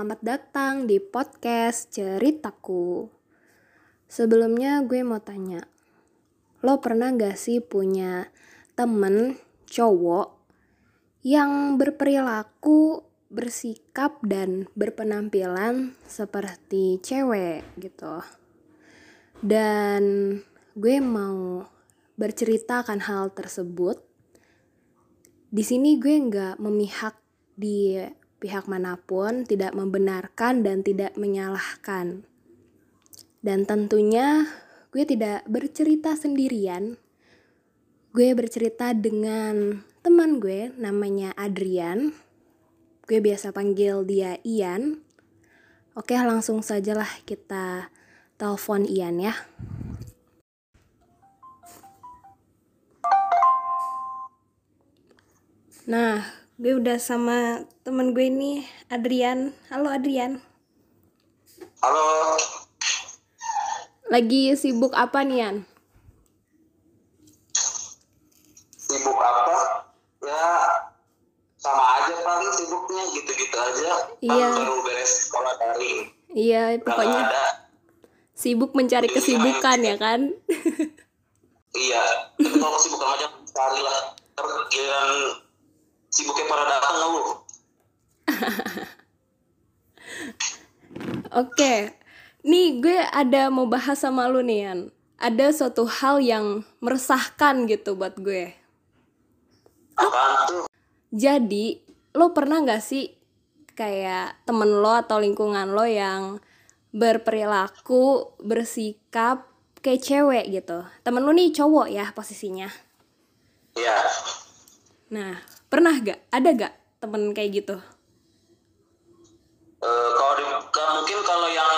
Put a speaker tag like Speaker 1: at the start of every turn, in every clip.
Speaker 1: Selamat datang di podcast Ceritaku. Sebelumnya gue mau tanya, lo pernah gak sih punya temen cowok yang berperilaku, bersikap, dan berpenampilan seperti cewek gitu? Dan gue mau bercerita akan hal tersebut. Di sini gue nggak memihak di pihak mana pun, tidak membenarkan dan tidak menyalahkan. Dan tentunya gue tidak bercerita sendirian. Gue bercerita dengan teman gue namanya Adrian. Gue biasa panggil dia Ian. Oke, langsung sajalah kita telepon Ian ya. Nah, gue udah sama temen gue nih Adrian. Halo Adrian.
Speaker 2: Halo.
Speaker 1: Lagi sibuk apa nih Yan?
Speaker 2: Sibuk apa? Ya sama aja paling sibuknya gitu-gitu aja.
Speaker 1: Iya.
Speaker 2: baru beres sekolah daring
Speaker 1: iya pokoknya
Speaker 2: ada.
Speaker 1: sibuk mencari iya, kesibukan ya kan?
Speaker 2: Iya kalau kesibukan aja cari lah tergiran sibuknya para datang lu
Speaker 1: Oke, nih gue ada mau bahas sama lu nih Yan. Ada suatu hal yang meresahkan gitu buat gue.
Speaker 2: Apaan tuh?
Speaker 1: Jadi, lo pernah gak sih kayak temen lo atau lingkungan lo yang berperilaku, bersikap kayak cewek gitu. Temen lo nih cowok ya posisinya.
Speaker 2: Iya.
Speaker 1: Nah, pernah gak ada gak temen kayak gitu?
Speaker 2: Uh, kalau di, mungkin kalau yang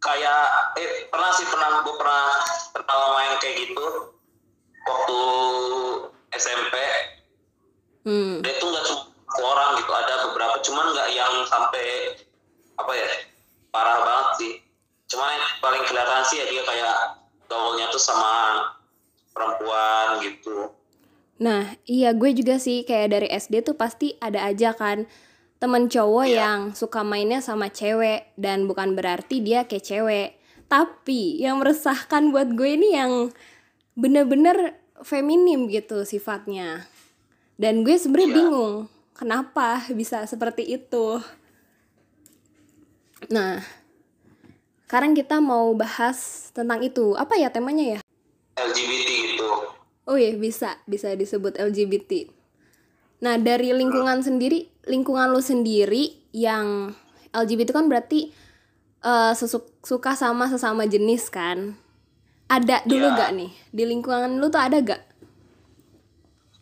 Speaker 2: kayak eh pernah sih pernah gue pernah pernah main kayak gitu. Waktu SMP hmm. dia tuh nggak cuma orang gitu ada beberapa. Cuman nggak yang sampai apa ya parah banget sih. Cuman yang paling kelihatan sih ya dia kayak gaulnya tuh sama perempuan gitu
Speaker 1: Nah, iya gue juga sih kayak dari SD tuh pasti ada aja kan temen cowok yeah. yang suka mainnya sama cewek dan bukan berarti dia kayak cewek. Tapi yang meresahkan buat gue ini yang bener-bener feminim gitu sifatnya. Dan gue sebenarnya yeah. bingung kenapa bisa seperti itu. Nah, sekarang kita mau bahas tentang itu. Apa ya temanya ya?
Speaker 2: LGBT itu
Speaker 1: Oh iya bisa bisa disebut LGBT. Nah dari lingkungan sendiri, lingkungan lu sendiri yang LGBT kan berarti uh, suka sama sesama jenis kan? Ada dulu ya. gak nih di lingkungan lu tuh ada gak?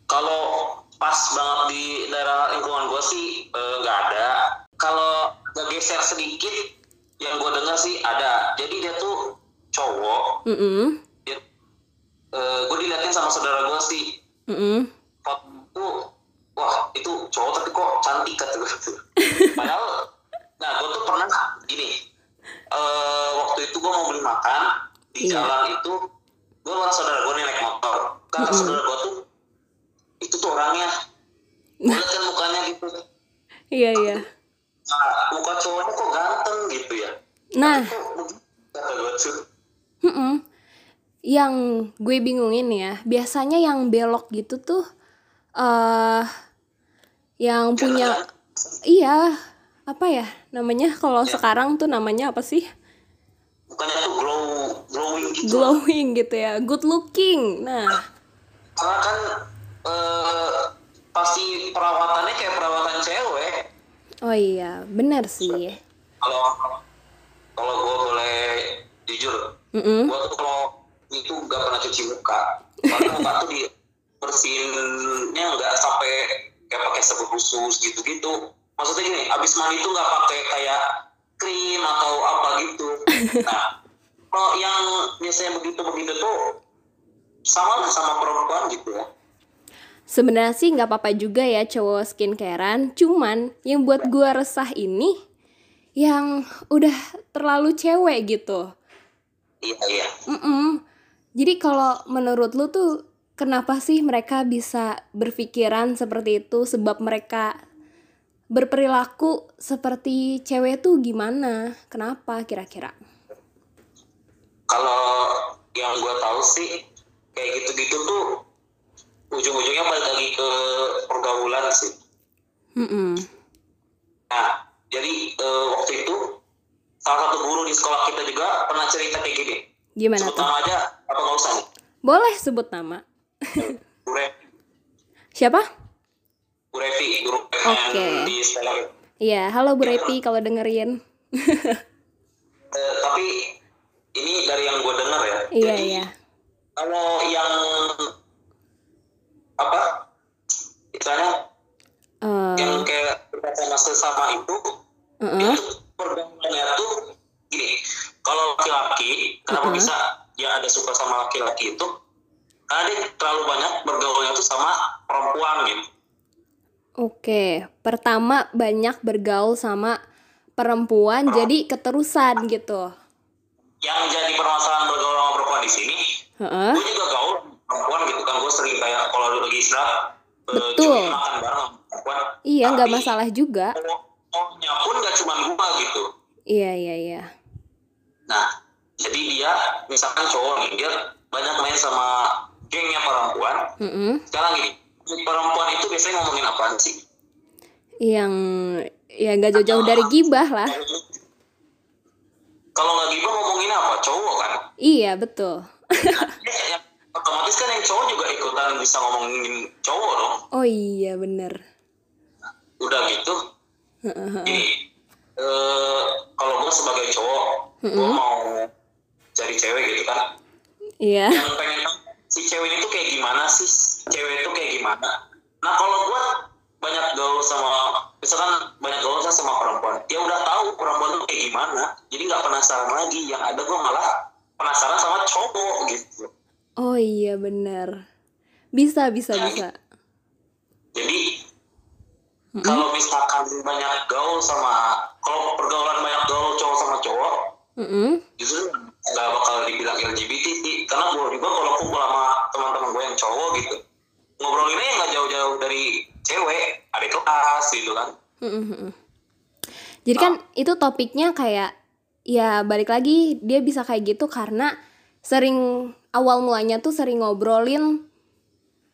Speaker 2: Kalau pas banget di daerah lingkungan gue sih uh, gak ada. Kalau geser sedikit yang gue dengar sih ada. Jadi dia tuh cowok. Mm -hmm uh, eh, gue diliatin sama saudara gue sih. Mm -hmm. foto wah itu cowok tapi kok cantik kata gue padahal nah gue tuh pernah gini uh, waktu itu gue mau beli makan di yeah. jalan itu gue sama saudara gue nih naik motor. Kata mm -hmm. saudara gue tuh itu tuh orangnya. Gue liat kan mukanya gitu.
Speaker 1: Iya iya.
Speaker 2: Nah, muka cowoknya kok ganteng gitu ya.
Speaker 1: Nah. kata gue tuh. Mm -mm yang gue bingungin ya biasanya yang belok gitu tuh uh, yang punya iya apa ya namanya kalau ya. sekarang tuh namanya apa sih?
Speaker 2: Bukannya tuh glow glowing gitu?
Speaker 1: Glowing gitu ya good looking. Nah.
Speaker 2: Karena kan uh, pasti perawatannya kayak perawatan cewek.
Speaker 1: Oh iya benar sih.
Speaker 2: Kalau kalau gue boleh jujur mm -mm. gue tuh kalau itu nggak pernah cuci muka karena muka tuh di bersihinnya nggak sampai kayak pakai sabun khusus gitu-gitu maksudnya gini abis mandi itu nggak pakai kayak krim atau apa gitu nah kalau yang biasanya begitu begitu tuh sama sama perempuan gitu ya
Speaker 1: Sebenarnya sih nggak apa-apa juga ya cowok skincarean, cuman yang buat gue resah ini yang udah terlalu cewek gitu.
Speaker 2: Iya iya.
Speaker 1: Mm -mm. Jadi kalau menurut lu tuh kenapa sih mereka bisa berpikiran seperti itu sebab mereka berperilaku seperti cewek tuh gimana? Kenapa kira-kira?
Speaker 2: Kalau yang gue tahu sih kayak gitu-gitu tuh ujung-ujungnya balik lagi ke pergaulan sih.
Speaker 1: Mm -mm.
Speaker 2: Nah, jadi uh, waktu itu salah satu guru di sekolah kita juga pernah cerita kayak gini.
Speaker 1: Gimana
Speaker 2: sebut
Speaker 1: tuh?
Speaker 2: aja apa nggak usah nih?
Speaker 1: Boleh sebut nama.
Speaker 2: Bu Revi,
Speaker 1: Siapa?
Speaker 2: Bu Revi, guru
Speaker 1: Oke.
Speaker 2: di sekolah.
Speaker 1: Iya, halo Bu Repi kalau dengerin.
Speaker 2: Eh, tapi ini dari yang gue dengar ya.
Speaker 1: Iya,
Speaker 2: Jadi,
Speaker 1: iya.
Speaker 2: Kalau yang apa? Misalnya
Speaker 1: Eh,
Speaker 2: yang kayak sama sesama itu
Speaker 1: uh-uh.
Speaker 2: itu pergaulannya tuh gini kalau laki-laki kenapa
Speaker 1: Uh-uh.
Speaker 2: bisa dia ada suka sama laki-laki itu karena dia terlalu banyak bergaulnya tuh sama perempuan gitu
Speaker 1: Oke, pertama banyak bergaul sama perempuan jadi keterusan gitu.
Speaker 2: yang jadi permasalahan bergaul sama perempuan di sini
Speaker 1: Heeh.
Speaker 2: gue juga gaul perempuan gitu kan gue sering kayak kalau lagi istirahat eh,
Speaker 1: Betul.
Speaker 2: makan bareng perempuan
Speaker 1: Iya, nggak masalah juga.
Speaker 2: cowoknya pun gak cuma gue gitu
Speaker 1: Iya, iya, iya.
Speaker 2: Nah, jadi dia misalkan cowok nih, dia banyak main sama gengnya perempuan.
Speaker 1: Mm-mm.
Speaker 2: Sekarang gini, perempuan itu biasanya ngomongin apaan sih?
Speaker 1: Yang ya nggak jauh-jauh dari gibah lah.
Speaker 2: Kalau nggak gibah ngomongin apa? Cowok kan?
Speaker 1: Iya, betul.
Speaker 2: Ya, ya, otomatis kan yang cowok juga ikutan bisa ngomongin cowok dong.
Speaker 1: Oh iya, bener.
Speaker 2: Udah gitu,
Speaker 1: Heeh.
Speaker 2: gini, eh, kalau gue sebagai cowok, gue
Speaker 1: Mm-mm.
Speaker 2: mau cari cewek gitu kan.
Speaker 1: Iya.
Speaker 2: yang pengen tahu si cewek itu kayak gimana sih cewek itu kayak gimana nah kalau gue banyak gaul sama misalkan banyak gaul sama perempuan ya udah tahu perempuan itu kayak gimana jadi nggak penasaran lagi yang ada gue malah penasaran sama cowok gitu
Speaker 1: Oh iya, bener. Bisa, bisa, bisa.
Speaker 2: jadi
Speaker 1: Mm-mm.
Speaker 2: kalau misalkan banyak gaul sama kalau pergaulan banyak gaul cowok sama cowok
Speaker 1: Mm-mm.
Speaker 2: justru nggak bakal dibilang LGBT sih karena gue juga kalau kumpul sama teman-teman gue yang cowok gitu ngobrolinnya ya nggak jauh-jauh dari cewek ada kelas gitu kan.
Speaker 1: Jadi kan itu topiknya kayak ya balik lagi dia bisa kayak gitu karena sering awal mulanya tuh sering ngobrolin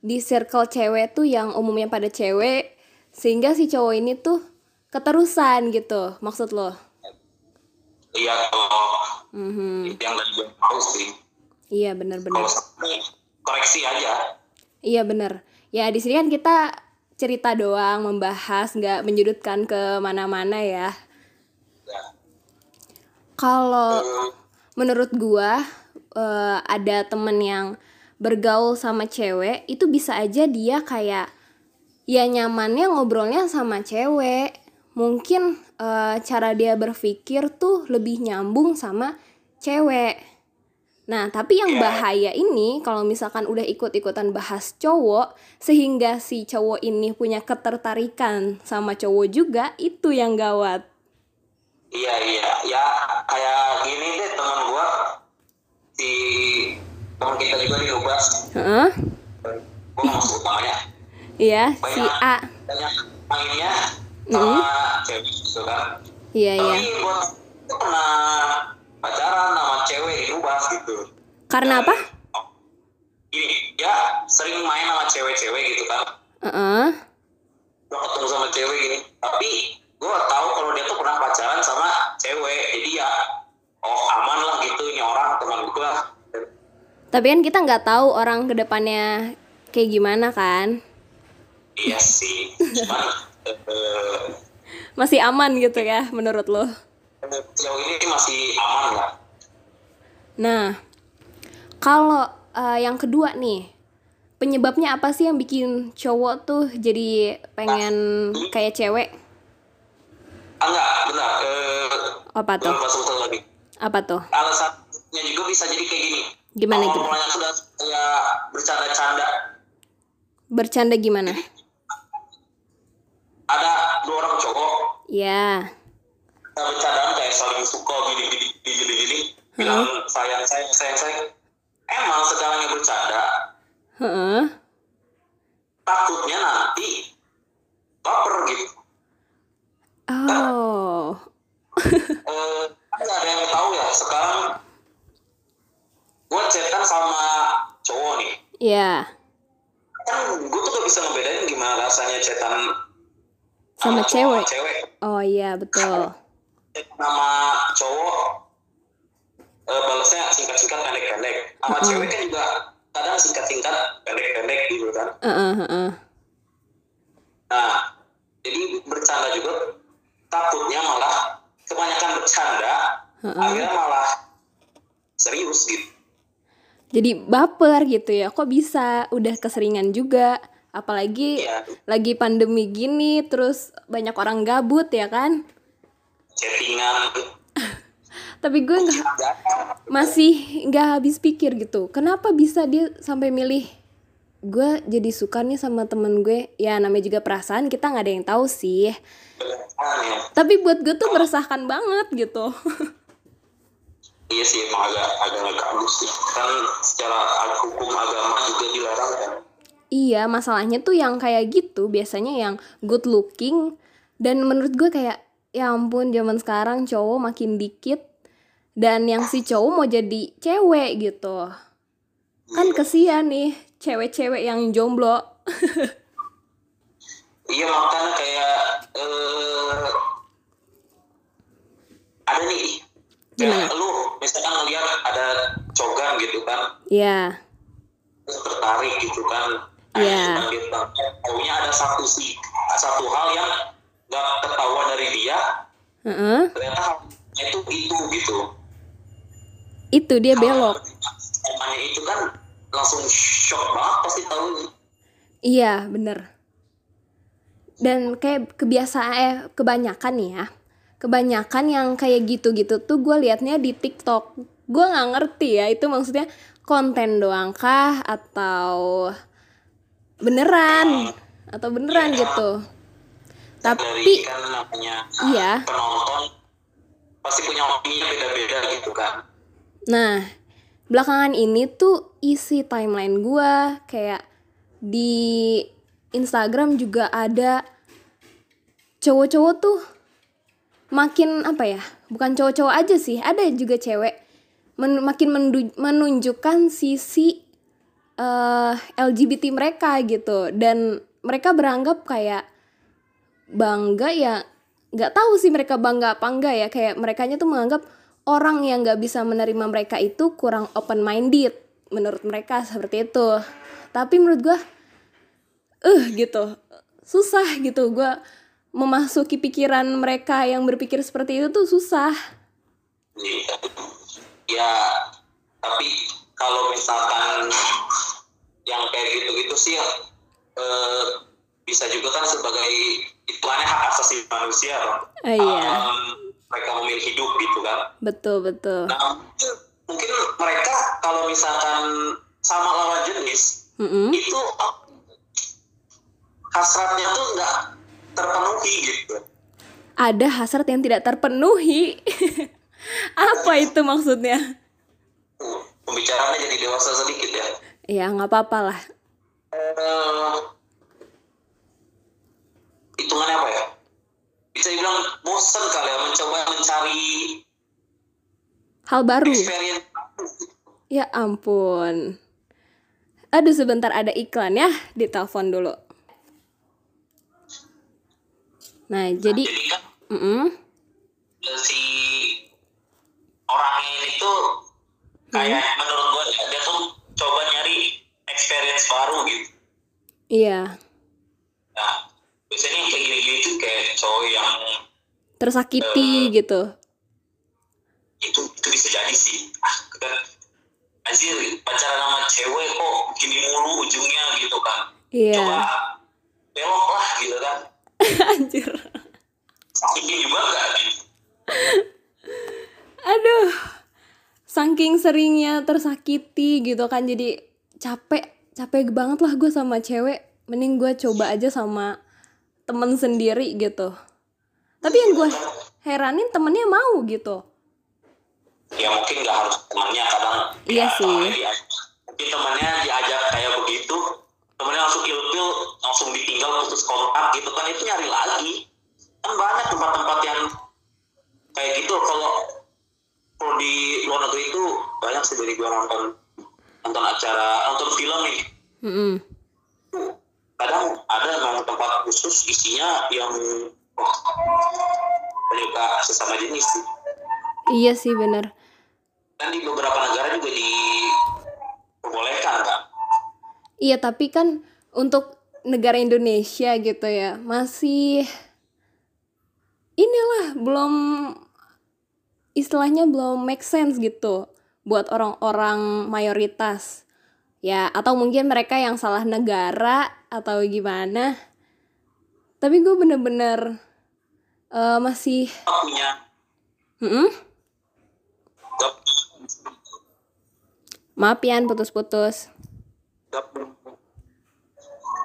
Speaker 1: di circle cewek tuh yang umumnya pada cewek sehingga si cowok ini tuh keterusan gitu maksud lo.
Speaker 2: iya
Speaker 1: Mhm.
Speaker 2: yang gue tahu sih
Speaker 1: Iya
Speaker 2: sampai koreksi aja
Speaker 1: Iya bener. Ya di sini kan kita cerita doang membahas nggak menyudutkan ke mana-mana ya.
Speaker 2: ya
Speaker 1: Kalau
Speaker 2: Eh,
Speaker 1: menurut gua eh, ada temen yang bergaul sama cewek itu bisa aja dia kayak ya nyamannya ngobrolnya sama cewek mungkin eh, cara dia berpikir tuh lebih nyambung sama cewek. Nah tapi yang
Speaker 2: Iya.
Speaker 1: bahaya ini kalau misalkan udah ikut-ikutan bahas cowok sehingga si cowok ini punya ketertarikan sama cowok juga itu yang gawat.
Speaker 2: Iya iya. Ya kayak gini deh teman gue si teman kita juga di Lubas
Speaker 1: Heeh.
Speaker 2: namanya.
Speaker 1: Iya si A.
Speaker 2: banyak mainnya sama cewek gitu kan
Speaker 1: iya iya.
Speaker 2: Tapi gue pernah pacaran sama cewek di Lubas gitu.
Speaker 1: Karena apa?
Speaker 2: Gini dia sering main sama cewek-cewek gitu kan.
Speaker 1: Heeh.
Speaker 2: gue ketemu sama cewek gini. Tapi gue tahu kalau dia tuh pernah pacaran sama cewek. Jadi ya oh aman lah gitu. Ini orang teman gue
Speaker 1: Tapi kan kita nggak tahu orang ke depannya kayak gimana kan.
Speaker 2: iya sih. Cuman eh,
Speaker 1: Masih aman gitu ya menurut lo.
Speaker 2: Sejauh ini masih aman lah
Speaker 1: Nah, kalau eh, yang kedua nih, penyebabnya apa sih yang bikin cowok tuh jadi pengen kayak cewek?
Speaker 2: ah, enggak benar eh,
Speaker 1: Apa tuh?
Speaker 2: lagi
Speaker 1: Apa tuh?
Speaker 2: alasannya juga bisa jadi kayak gini
Speaker 1: Gimana
Speaker 2: mulanya sudah kayak bercanda-canda
Speaker 1: Bercanda gimana?
Speaker 2: ada dua orang cowok
Speaker 1: Ya.
Speaker 2: kita bercandaan kayak saling suka gini gini gini gini hmm. bilang sayang sayang sayang sayang. Emang sekarang yang
Speaker 1: bercanda
Speaker 2: takutnya nanti baper gitu. Oh. Eh, ada yang tahu ya sekarang gue chatan sama cowok nih.
Speaker 1: Iya. Yeah.
Speaker 2: kan gue tuh gak bisa ngebedain gimana rasanya chatan
Speaker 1: sama,
Speaker 2: sama
Speaker 1: cewek.
Speaker 2: cewek.
Speaker 1: Oh iya betul
Speaker 2: nama cowok eh, balasnya singkat-singkat pendek-pendek sama
Speaker 1: Mm-mm.
Speaker 2: cewek kan juga kadang singkat-singkat pendek-pendek gitu kan
Speaker 1: Heeh, heeh.
Speaker 2: nah jadi bercanda juga takutnya malah kebanyakan bercanda
Speaker 1: Heeh.
Speaker 2: akhirnya malah serius gitu
Speaker 1: Jadi baper gitu ya. Kok bisa udah keseringan juga. Apalagi
Speaker 2: Iya.
Speaker 1: lagi pandemi gini terus banyak orang gabut ya kan.
Speaker 2: Chattingan.
Speaker 1: Tapi gue nggak masih nggak habis pikir gitu. Kenapa bisa dia sampai milih gue jadi suka nih sama temen gue? Ya namanya juga perasaan kita nggak ada yang tahu sih. Tapi buat gue tuh meresahkan banget gitu.
Speaker 2: Iya sih emang agak agak agak halus sih. Kan secara hukum agama juga dilarang kan.
Speaker 1: Iya, masalahnya tuh yang kayak gitu biasanya yang good looking dan menurut gue kayak ya ampun zaman sekarang cowok makin dikit dan yang si cowok mau jadi cewek gitu. Kan kesian nih cewek-cewek yang jomblo.
Speaker 2: Iya makanya kayak eh ada nih
Speaker 1: Gimana?
Speaker 2: kayak lu misalkan ngeliat ada cogan gitu kan
Speaker 1: Iya,
Speaker 2: terus tertarik gitu kan
Speaker 1: Iya.
Speaker 2: Nah, gitu. Taunya ada satu sih satu hal yang nggak ketahuan dari dia
Speaker 1: Heeh.
Speaker 2: ternyata itu itu gitu
Speaker 1: itu dia belok.
Speaker 2: Emangnya itu kan langsung shock banget pasti tahu
Speaker 1: Iya, bener. Dan kayak kebiasaan eh kebanyakan nih ya. Kebanyakan yang kayak gitu-gitu tuh gue liatnya di TikTok. Gue nggak ngerti ya itu maksudnya konten doang kah atau beneran atau beneran gitu.
Speaker 2: Dari
Speaker 1: Tapi
Speaker 2: kan namanya
Speaker 1: Iya.
Speaker 2: penonton pasti punya opini beda-beda gitu kan
Speaker 1: Nah, belakangan ini tuh isi timeline gua kayak di Instagram juga ada cowok-cowok tuh makin apa ya? Bukan cowok-cowok aja sih, ada juga cewek men- makin menunjukkan sisi eh, LGBT mereka gitu dan mereka beranggap kayak bangga ya nggak tahu sih mereka bangga apa enggak ya. Kayak merekanya tuh menganggap orang yang nggak bisa menerima mereka itu kurang open minded menurut mereka seperti itu. Tapi menurut gua eh gitu. Susah gitu. Gua memasuki pikiran mereka yang berpikir seperti itu tuh susah.
Speaker 2: Ya tapi kalau misalkan yang kayak gitu-gitu sih eh, bisa juga kan sebagai hitungannya hak asasi manusia
Speaker 1: Ah, iya.
Speaker 2: Em, mereka memilih hidup gitu kan.
Speaker 1: Betul betul.
Speaker 2: Nah mungkin, mereka kalau misalkan sama lawan jenis
Speaker 1: Mm-mm.
Speaker 2: itu eh, hasratnya tuh nggak terpenuhi gitu.
Speaker 1: Ada hasrat yang tidak terpenuhi. Apa itu maksudnya?
Speaker 2: Pembicaraannya jadi dewasa sedikit ya.
Speaker 1: Ya nggak apa-apa lah.
Speaker 2: Eh, hitungannya apa ya? Bisa dibilang bosan kali ya mencoba mencari
Speaker 1: hal baru.
Speaker 2: experience.
Speaker 1: Ya ampun. Aduh sebentar ada iklan ya, ditelepon dulu. Nah, jadi
Speaker 2: jadi kan
Speaker 1: mm
Speaker 2: eh, si orang ini tuh kayak menurut gue dia tuh coba nyari experience baru gitu.
Speaker 1: Iya,
Speaker 2: nah biasanya yang kayak gini-gini tuh kayak cowok yang
Speaker 1: tersakiti gitu.
Speaker 2: itu itu bisa jadi sih ah kan anjir pacaran sama cewek kok gini mulu ujungnya gitu kan
Speaker 1: Iya.
Speaker 2: coba belok lah gitu kan
Speaker 1: Anjir.
Speaker 2: ini juga enggak gitu
Speaker 1: Aduh. Saking seringnya tersakiti gitu kan jadi capek, capek banget lah gue sama cewek. Mending gue coba aja sama temen sendiri gitu. Tapi yang gue heranin temennya mau gitu.
Speaker 2: ya mungkin nggak harus temannya kadang
Speaker 1: Iya
Speaker 2: ya,
Speaker 1: sih.
Speaker 2: temannya diajak. mungkin temannya diajak kayak begitu temannya langsung ilfil langsung ditinggal putus kontak gitu kan itu nyari lagi kan banyak tempat-tempat yang kayak gitu kalau kalau di gue nonton nonton acara nonton film nih
Speaker 1: mm -mm.
Speaker 2: Kadang ada memang tempat khusus isinya yang oh, penyuka sesama jenis. Sih
Speaker 1: iya sih bener.
Speaker 2: Kan di beberapa negara juga diperbolehkan kan
Speaker 1: iya tapi kan untuk negara Indonesia gitu ya masih inilah belum istilahnya belum make sense gitu buat orang-orang mayoritas ya atau mungkin mereka yang salah negara atau gimana. Tapi gue bener-bener uh, masih
Speaker 2: punya.
Speaker 1: Hmm? maaf Pian putus-putus.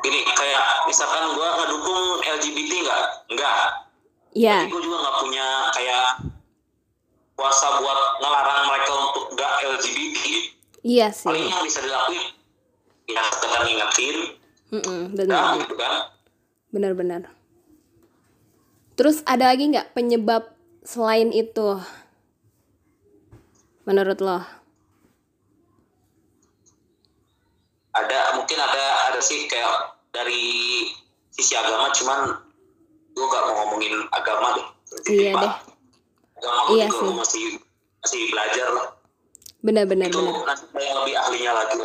Speaker 2: Gini kayak misalkan gue ngedukung LGBT nggak? Nggak.
Speaker 1: Iya.
Speaker 2: Tapi gue juga nggak punya kayak kuasa buat ngelarang mereka untuk nggak LGBT.
Speaker 1: Iya sih.
Speaker 2: Paling yang bisa dilakuin ya sekedar ngingetin.
Speaker 1: Mm -mm,
Speaker 2: Nah,
Speaker 1: benar.
Speaker 2: gitu kan.
Speaker 1: Benar-benar. Terus ada lagi nggak penyebab selain itu? Menurut lo?
Speaker 2: Ada mungkin ada ada sih kayak dari sisi agama cuman gue gak mau ngomongin agama deh.
Speaker 1: Iya deh.
Speaker 2: Agama
Speaker 1: Iya sih.
Speaker 2: masih masih belajar lah.
Speaker 1: Benar-benar
Speaker 2: itu
Speaker 1: benar.
Speaker 2: nanti yang lebih ahlinya lagi.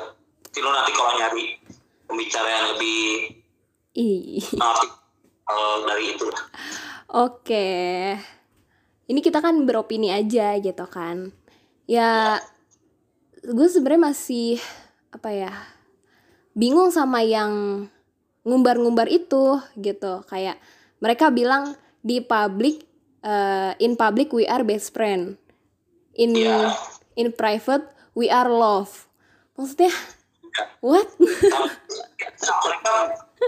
Speaker 2: Jadi lo nanti kalau nyari pembicara yang lebih
Speaker 1: Ih.
Speaker 2: ngerti eh, dari itu.
Speaker 1: Oke. Ini kita kan beropini aja gitu kan. Ya gue sebenarnya masih apa ya? Bingung sama yang ngumbar-ngumbar itu gitu. Kayak mereka bilang di public eh, in public we are best friend. In
Speaker 2: Iya.
Speaker 1: In private we are love. Maksudnya what?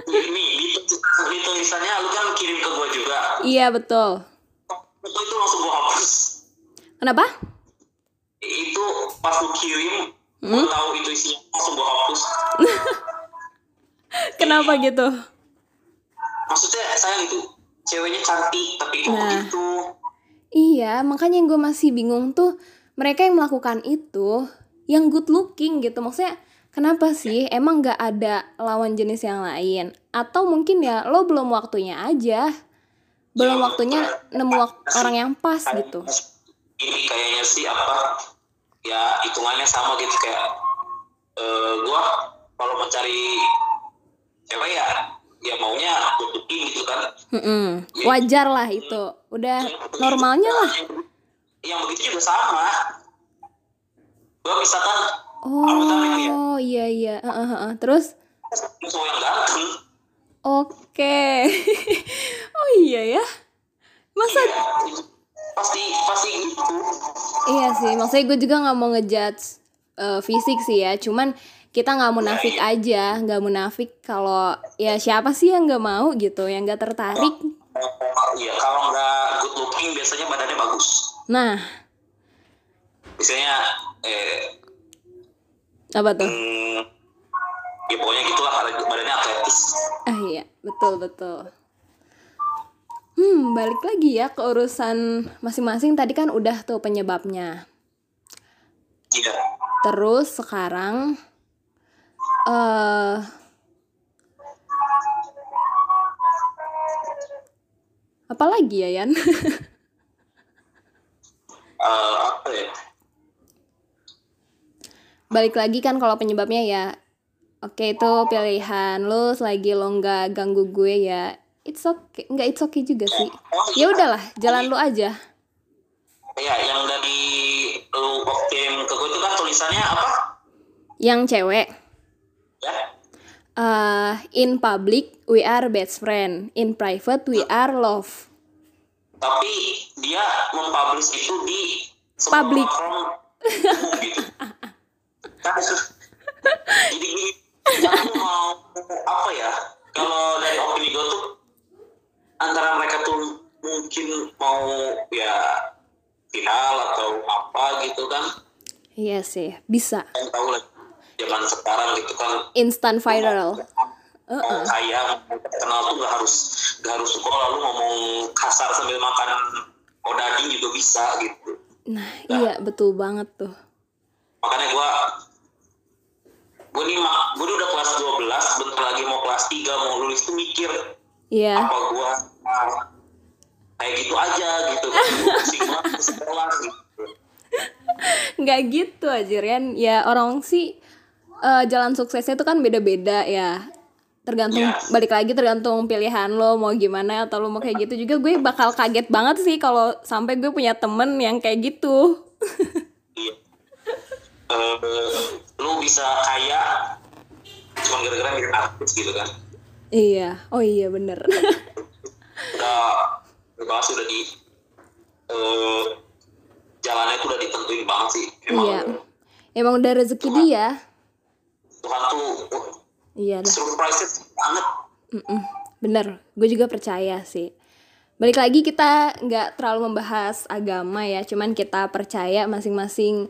Speaker 2: Ini di, di tulisannya lu kan kirim ke gua juga.
Speaker 1: iya betul.
Speaker 2: Itu itu langsung gua hapus.
Speaker 1: Kenapa?
Speaker 2: Itu pas lu kirim, gua
Speaker 1: Hmm?
Speaker 2: tahu itu isinya langsung gua hapus.
Speaker 1: Kenapa gitu?
Speaker 2: Maksudnya sayang itu ceweknya cantik tapi
Speaker 1: Nah.
Speaker 2: begitu.
Speaker 1: Iya, makanya yang gue masih bingung tuh mereka yang melakukan itu yang good looking gitu. Maksudnya kenapa sih? Emang gak ada lawan jenis yang lain? Atau mungkin ya lo belum waktunya aja. Belum waktunya nemu wak- orang yang pas gitu.
Speaker 2: Ini kayaknya sih apa? Ya hitungannya sama gitu kayak eh gua kalau mencari cewek ya ya maunya good looking gitu kan.
Speaker 1: Mm-mm. Wajar lah itu. Udah normalnya lah.
Speaker 2: yang begitu juga sama gue misalkan ya.
Speaker 1: Oh iya iya. Heeh, heeh. Terus
Speaker 2: cowok yang ganteng
Speaker 1: oke. oh iya ya. Masa
Speaker 2: ya, pasti pasti gitu
Speaker 1: Iya sih, maksudnya gue juga nggak mau ngejudge eh, fisik sih ya, cuman kita nggak munafik aja, nggak munafik kalau ya siapa sih yang nggak mau gitu, yang nggak tertarik.
Speaker 2: Iya, kalau nggak good looking biasanya badannya bagus.
Speaker 1: Nah,
Speaker 2: Biasanya eh
Speaker 1: apa tuh?
Speaker 2: hmm, ya pokoknya gitulah badannya atletis.
Speaker 1: Ah iya, betul betul. Hmm, balik lagi ya ke urusan masing-masing. Tadi kan udah tuh penyebabnya.
Speaker 2: Iya.
Speaker 1: Terus sekarang eh apa lagi ya Yan?
Speaker 2: Eh, apa ya?
Speaker 1: balik lagi kan kalau penyebabnya ya. Oke itu pilihan lu selagi lo nggak ganggu gue ya it's okay. Nggak it's okay juga sih.
Speaker 2: Oh,
Speaker 1: ya udahlah jalan lu aja.
Speaker 2: Ya, yang dari lu kirim ke gue itu kan tulisannya apa?
Speaker 1: yang cewek.
Speaker 2: Ya.
Speaker 1: eh in public we are best friend. In private we are love
Speaker 2: Tapi dia mempublish itu di umum gitu. Jadi aku mau apa ya? Kalau dari opini gue tuh antara mereka tuh mungkin mau ya viral atau apa gitu kan?
Speaker 1: iya sih bisa
Speaker 2: Yang tahu lah zaman sekarang gitu kan
Speaker 1: instant viral
Speaker 2: mau kaya mau terkenal tuh gak harus gak harus sekolah lu ngomong kasar sambil makan odading juga bisa gitu.
Speaker 1: Nah iya betul banget tuh.
Speaker 2: Makanya gue gue nih gue udah kelas 12 bentar lagi mau kelas 3 mau lulus tuh mikir
Speaker 1: Iya.
Speaker 2: apa gue kayak gitu aja gitu. Pusing banget ke sekolah gitu.
Speaker 1: Nggak gitu aja Rian ya orang sih eh, jalan suksesnya itu kan beda-beda ya tergantung
Speaker 2: Yes.
Speaker 1: balik lagi tergantung pilihan lo mau gimana atau lo mau kayak gitu. Juga gue bakal kaget banget sih kalau sampai gue punya temen yang kayak gitu.
Speaker 2: Iya. Eh, lu bisa kaya cuma gara-gara mirip artis gitu kan?
Speaker 1: Iya. Oh iya bener.
Speaker 2: Udah udah sudah di eh jalannya itu udah ditentuin banget sih. Emang
Speaker 1: iya. Emang udah rezeki dia.
Speaker 2: Tuhan tuh uh,
Speaker 1: iya
Speaker 2: surprise banget.
Speaker 1: Mm-mm, bener gue juga percaya sih. Balik lagi kita nggak terlalu membahas agama ya cuman kita percaya masing-masing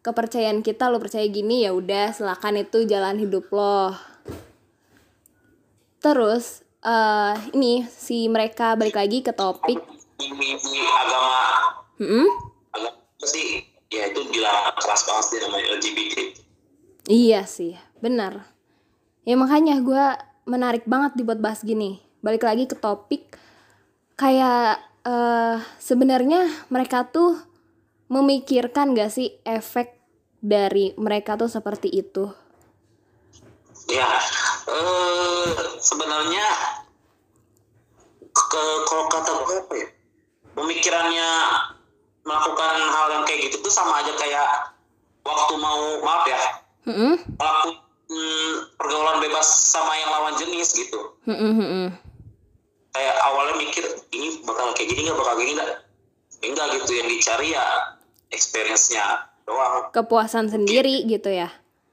Speaker 1: kepercayaan kita lo percaya gini ya udah silakan itu jalan hidup lo. Terus eh ini si mereka balik lagi ke topik.
Speaker 2: Di, di agama.
Speaker 1: Mm-mm.
Speaker 2: agama sih? Ya itu dilarang keras banget sih namanya LGBT
Speaker 1: iya sih benar ya makanya gue menarik banget dibuat bahas gini. Balik lagi ke topik. Kayak eh sebenarnya mereka tuh memikirkan gak sih efek dari mereka tuh seperti itu?
Speaker 2: Ya eh sebenarnya ke kalau kata gue apa ya? Pemikirannya melakukan hal yang kayak gitu tuh sama aja kayak waktu mau maaf ya
Speaker 1: Mm-mm.
Speaker 2: melakukan hmm, pergaulan bebas sama yang lawan jenis gitu. Kayak awalnya mikir ini bakal kayak gini nggak? Bakal kayak gini nggak? Enggak gitu yang dicari ya experience-nya doang.
Speaker 1: Kepuasan sendiri gitu ya?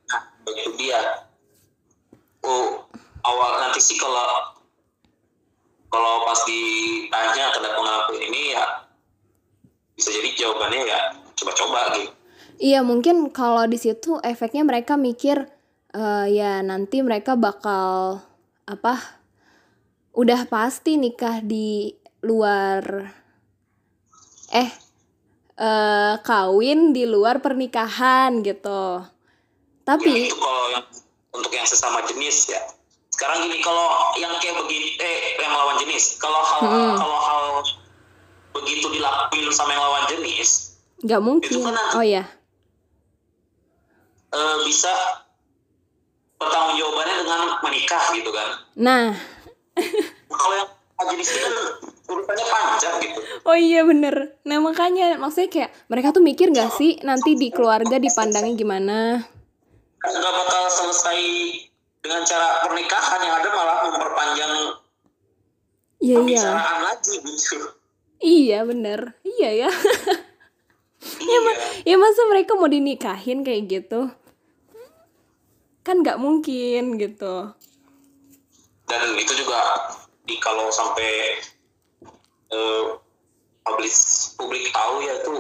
Speaker 2: Nah itu dia. Oh awal nanti sih kalau kalau pas ditanya kenapa ngelakuin ini ya bisa jadi jawabannya ya coba-coba gitu.
Speaker 1: Iya mungkin kalau di situ efeknya mereka mikir eh, ya nanti mereka bakal apa udah pasti nikah di luar eh eh kawin di luar pernikahan gitu.
Speaker 2: ya,
Speaker 1: Tapi
Speaker 2: itu kalau yang untuk yang sesama jenis ya sekarang gini kalau yang kayak begini eh yang lawan jenis kalau hal
Speaker 1: Hmm.
Speaker 2: kalau hal begitu dilakuin sama yang lawan jenis
Speaker 1: nggak mungkin.
Speaker 2: Itu kan nanti-
Speaker 1: Oh ya.
Speaker 2: eh, bisa pertanggung jawabannya dengan menikah gitu kan
Speaker 1: Nah,
Speaker 2: kalau yang jenis itu kan urutannya panjang gitu
Speaker 1: oh iya bener. Nah makanya maksudnya kayak mereka tuh mikir nggak sih nanti di keluarga dipandangnya gimana?
Speaker 2: nggak bakal selesai dengan cara pernikahan yang ada malah memperpanjang
Speaker 1: Iya iya.
Speaker 2: pembicaraan lagi gitu
Speaker 1: Iya bener. Iya ya.
Speaker 2: iya
Speaker 1: ya masa mereka mau dinikahin kayak gitu kan nggak mungkin gitu.
Speaker 2: Dan itu juga di kalau sampai eh, publik publik tahu ya itu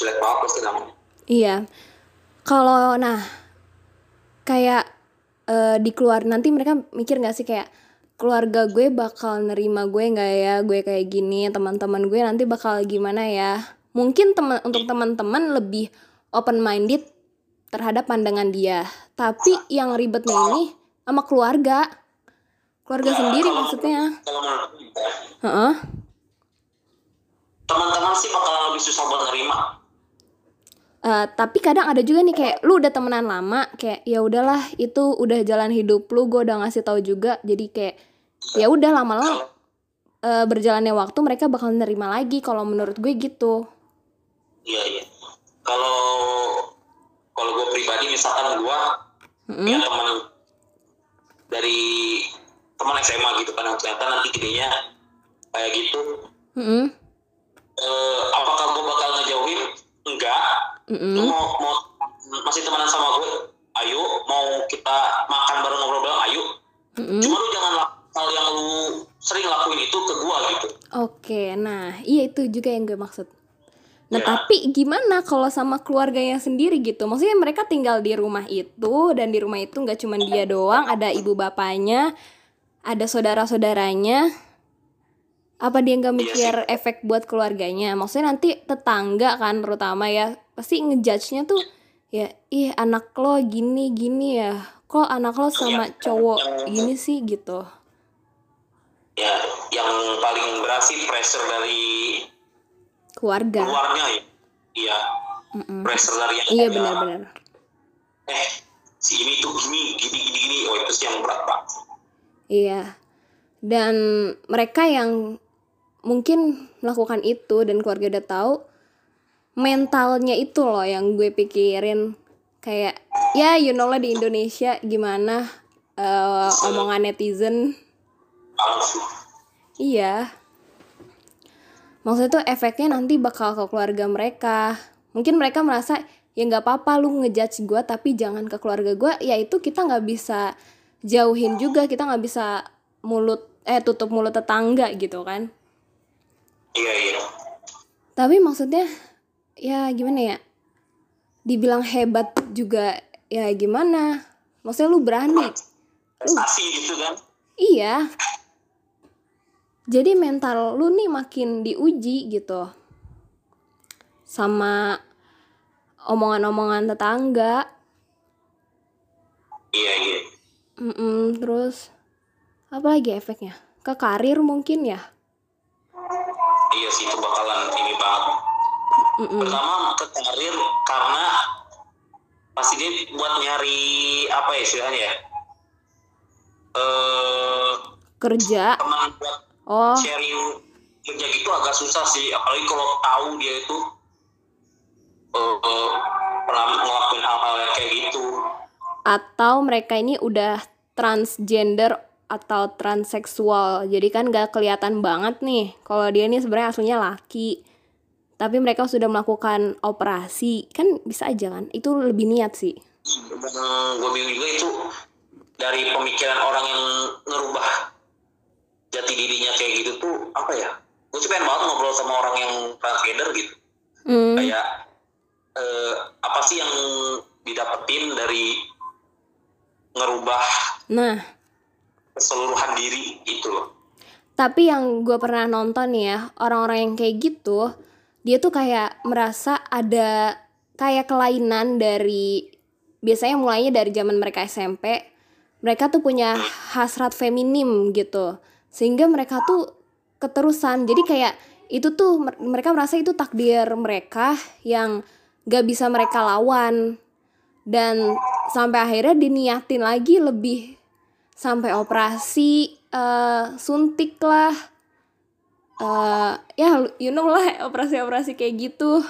Speaker 2: jelek banget pasti namanya.
Speaker 1: Iya. Kalau nah kayak eh, di keluar nanti mereka mikir nggak sih kayak keluarga gue bakal nerima gue nggak ya? Gue kayak gini teman-teman gue nanti bakal gimana ya? Mungkin teman untuk teman-teman lebih open minded terhadap pandangan dia. Tapi yang ribetnya ini sama keluarga. Keluarga sendiri maksudnya.
Speaker 2: Ya,
Speaker 1: Heeh.
Speaker 2: teman-teman sih bakal lebih susah buat nerima.
Speaker 1: Eh, tapi kadang ada juga nih kayak lu udah temenan lama kayak ya udahlah itu udah jalan hidup lu gue udah ngasih tahu juga. Jadi kayak ya udah lama-lama eh, berjalannya waktu mereka bakal nerima lagi kalau menurut gue gitu.
Speaker 2: Iya iya. Kalau kalau gue pribadi misalkan gue
Speaker 1: Mm-mm.
Speaker 2: punya teman dari teman SMA gitu kan ternyata nanti gedenya kayak gitu
Speaker 1: Mm-mm.
Speaker 2: eh, apakah gue bakal ngejauhin enggak lu
Speaker 1: Mm-mm.
Speaker 2: mau mau masih temenan sama gue ayo mau kita makan bareng ngobrol bareng ayo
Speaker 1: Mm-mm.
Speaker 2: cuma lu jangan hal yang lu sering lakuin itu ke gue gitu
Speaker 1: oke nah iya itu juga yang gue maksud nah
Speaker 2: Ya.
Speaker 1: tapi gimana kalau sama keluarganya sendiri gitu? Maksudnya mereka tinggal di rumah itu dan di rumah itu nggak cuma dia doang ada ibu bapaknya ada saudara-saudaranya. Apa dia nggak
Speaker 2: Iya
Speaker 1: mikir efek buat keluarganya? Maksudnya nanti tetangga kan terutama ya pasti ngejudge-nya tuh ya ih anak lo gini gini ya. Kok anak lo sama
Speaker 2: Iya.
Speaker 1: cowok gini sih? Gitu.
Speaker 2: Ya yang paling berat sih pressure dari
Speaker 1: keluarga.
Speaker 2: Luarnya ya? Iya. Pressure dari yang
Speaker 1: iya benar-benar.
Speaker 2: Eh si ini tuh gini gini gini gini. Oh itu sih yang berat pak.
Speaker 1: Iya. Dan mereka yang mungkin melakukan itu dan keluarga udah tahu mentalnya itu loh yang gue pikirin. Kayak ya you know lah di Indonesia gimana eh, omongan netizen. Iya maksudnya tuh efeknya nanti bakal ke keluarga mereka. Mungkin mereka merasa ya nggak apa-apa lu ngejudge gue tapi jangan ke keluarga gue ya itu kita nggak bisa jauhin juga kita nggak bisa mulut eh tutup mulut tetangga gitu kan.
Speaker 2: Iya iya.
Speaker 1: Tapi maksudnya ya gimana ya? Dibilang hebat juga ya gimana? Maksudnya lu berani.
Speaker 2: Prestasi gitu kan?
Speaker 1: Iya. Jadi mental lu nih makin diuji gitu. Sama omongan-omongan tetangga.
Speaker 2: iya iya
Speaker 1: Mm-mm, terus apa lagi efeknya? Ke karir mungkin ya?
Speaker 2: iya sih itu bakalan ini banget
Speaker 1: Mm-mm.
Speaker 2: pertama ke karir karena pasti dia buat nyari apa ya istilahnya ya eh
Speaker 1: Kerja.
Speaker 2: teman buat
Speaker 1: Oh,
Speaker 2: sharing kerja gitu agak susah sih apalagi kalau tahu dia itu eh, eh, pernah ngelakuin hal-hal kayak gitu
Speaker 1: atau mereka ini udah transgender atau transseksual. Jadi kan gak kelihatan banget nih kalau dia ini sebenarnya aslinya laki. Tapi mereka sudah melakukan operasi. Kan bisa aja kan? Itu lebih niat sih.
Speaker 2: yang gue bingung juga itu dari pemikiran orang yang ngerubah jati dirinya kayak gitu tuh apa ya gue sih pengen banget ngobrol sama orang yang transgender gitu.
Speaker 1: Hmm,
Speaker 2: kayak eh, apa sih yang didapetin dari ngerubah
Speaker 1: Nah,
Speaker 2: keseluruhan diri itu loh.
Speaker 1: Tapi yang gue pernah nonton ya, orang-orang yang kayak gitu, dia tuh kayak merasa ada kayak kelainan dari biasanya mulainya dari zaman mereka SMP, mereka tuh punya hasrat feminim gitu, sehingga mereka tuh keterusan. Jadi kayak itu tuh mer- mereka merasa itu takdir mereka yang gak bisa mereka lawan. Dan sampai akhirnya diniatin lagi lebih sampai operasi eh, suntik lah. Eh ya you know lah operasi-operasi kayak gitu.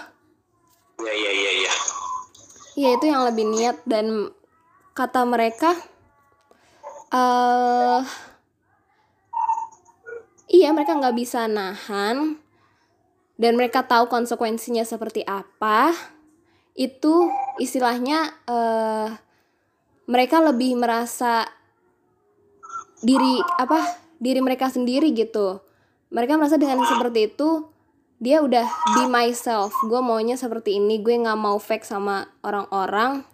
Speaker 2: Iya iya iya iya.
Speaker 1: Ya itu yang lebih niat dan kata mereka eh iya mereka nggak bisa nahan dan mereka tahu konsekuensinya seperti apa. Itu istilahnya eh mereka lebih merasa diri apa diri mereka sendiri gitu. Mereka merasa dengan seperti itu dia udah be myself. Gue maunya seperti ini gue nggak mau fake sama orang-orang.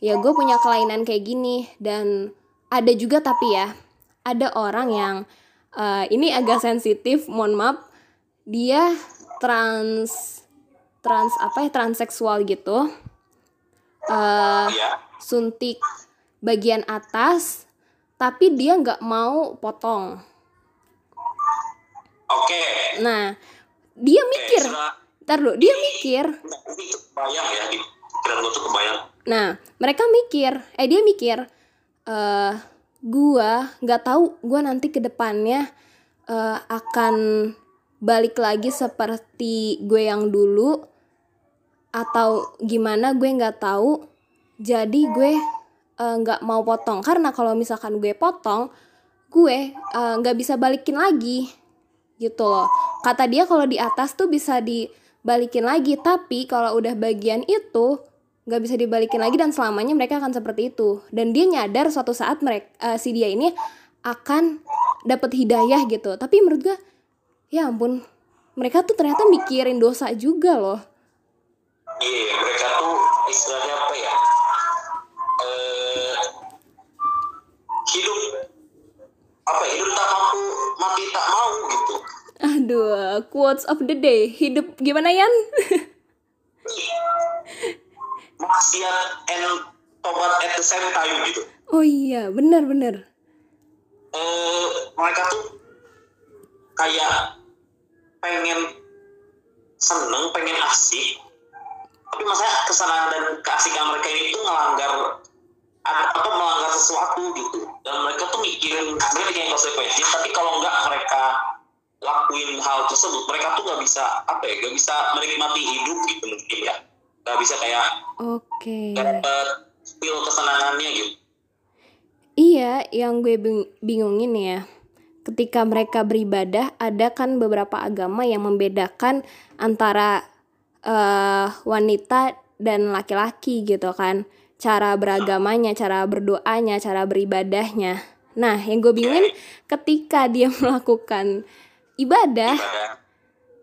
Speaker 1: Ya gue punya kelainan kayak gini dan ada juga tapi ya ada orang yang eh, ini agak sensitif mohon maaf. Dia trans trans apa ya transseksual gitu.
Speaker 2: Iya.
Speaker 1: suntik bagian atas tapi dia nggak mau potong.
Speaker 2: Oke.
Speaker 1: Nah dia mikir. ntar dulu dia mikir.
Speaker 2: Kebayang ya di tuh kebayang.
Speaker 1: Nah mereka mikir eh dia mikir eh gua nggak tahu gua nanti ke depannya eh, akan balik lagi seperti gue yang dulu atau gimana gue nggak tahu. Jadi gue eh, nggak mau potong. Karena kalau misalkan gue potong gue eh, nggak bisa balikin lagi gitu loh. Kata dia kalau di atas tuh bisa dibalikin lagi. Tapi kalau udah bagian itu nggak bisa dibalikin lagi dan selamanya mereka akan seperti itu dan dia nyadar suatu saat mereka si dia ini akan dapat hidayah gitu tapi menurut gue ya ampun mereka tuh ternyata mikirin dosa juga loh
Speaker 2: Iya, mereka tuh istilahnya apa ya? Eh, hidup apa ya? Hidup tak mampu, mati tak mau gitu.
Speaker 1: aduh quotes of the day hidup gimana Yan
Speaker 2: Mas maksiat and tobat at the same time gitu.
Speaker 1: Oh iya benar benar.
Speaker 2: Eh mereka tuh kayak pengen seneng pengen asik. Tapi masalah kesalahan dan keasikan mereka ini tuh ngelanggar atau melanggar sesuatu gitu. Dan mereka tuh mikirin mereka mikirin konsekuensinya tapi kalau nggak mereka lakuin hal tersebut mereka tuh nggak bisa apa ya nggak bisa menikmati hidup gitu mungkin ya nggak bisa kayak
Speaker 1: oke okay.
Speaker 2: dapat feel kesenangannya gitu
Speaker 1: iya yang gue bingungin ya ketika mereka beribadah ada kan beberapa agama yang membedakan antara uh, wanita dan laki-laki gitu kan cara beragamanya, cara berdoanya, cara beribadahnya. Nah, yang gue bingungin ketika dia melakukan ibadah, ibadah.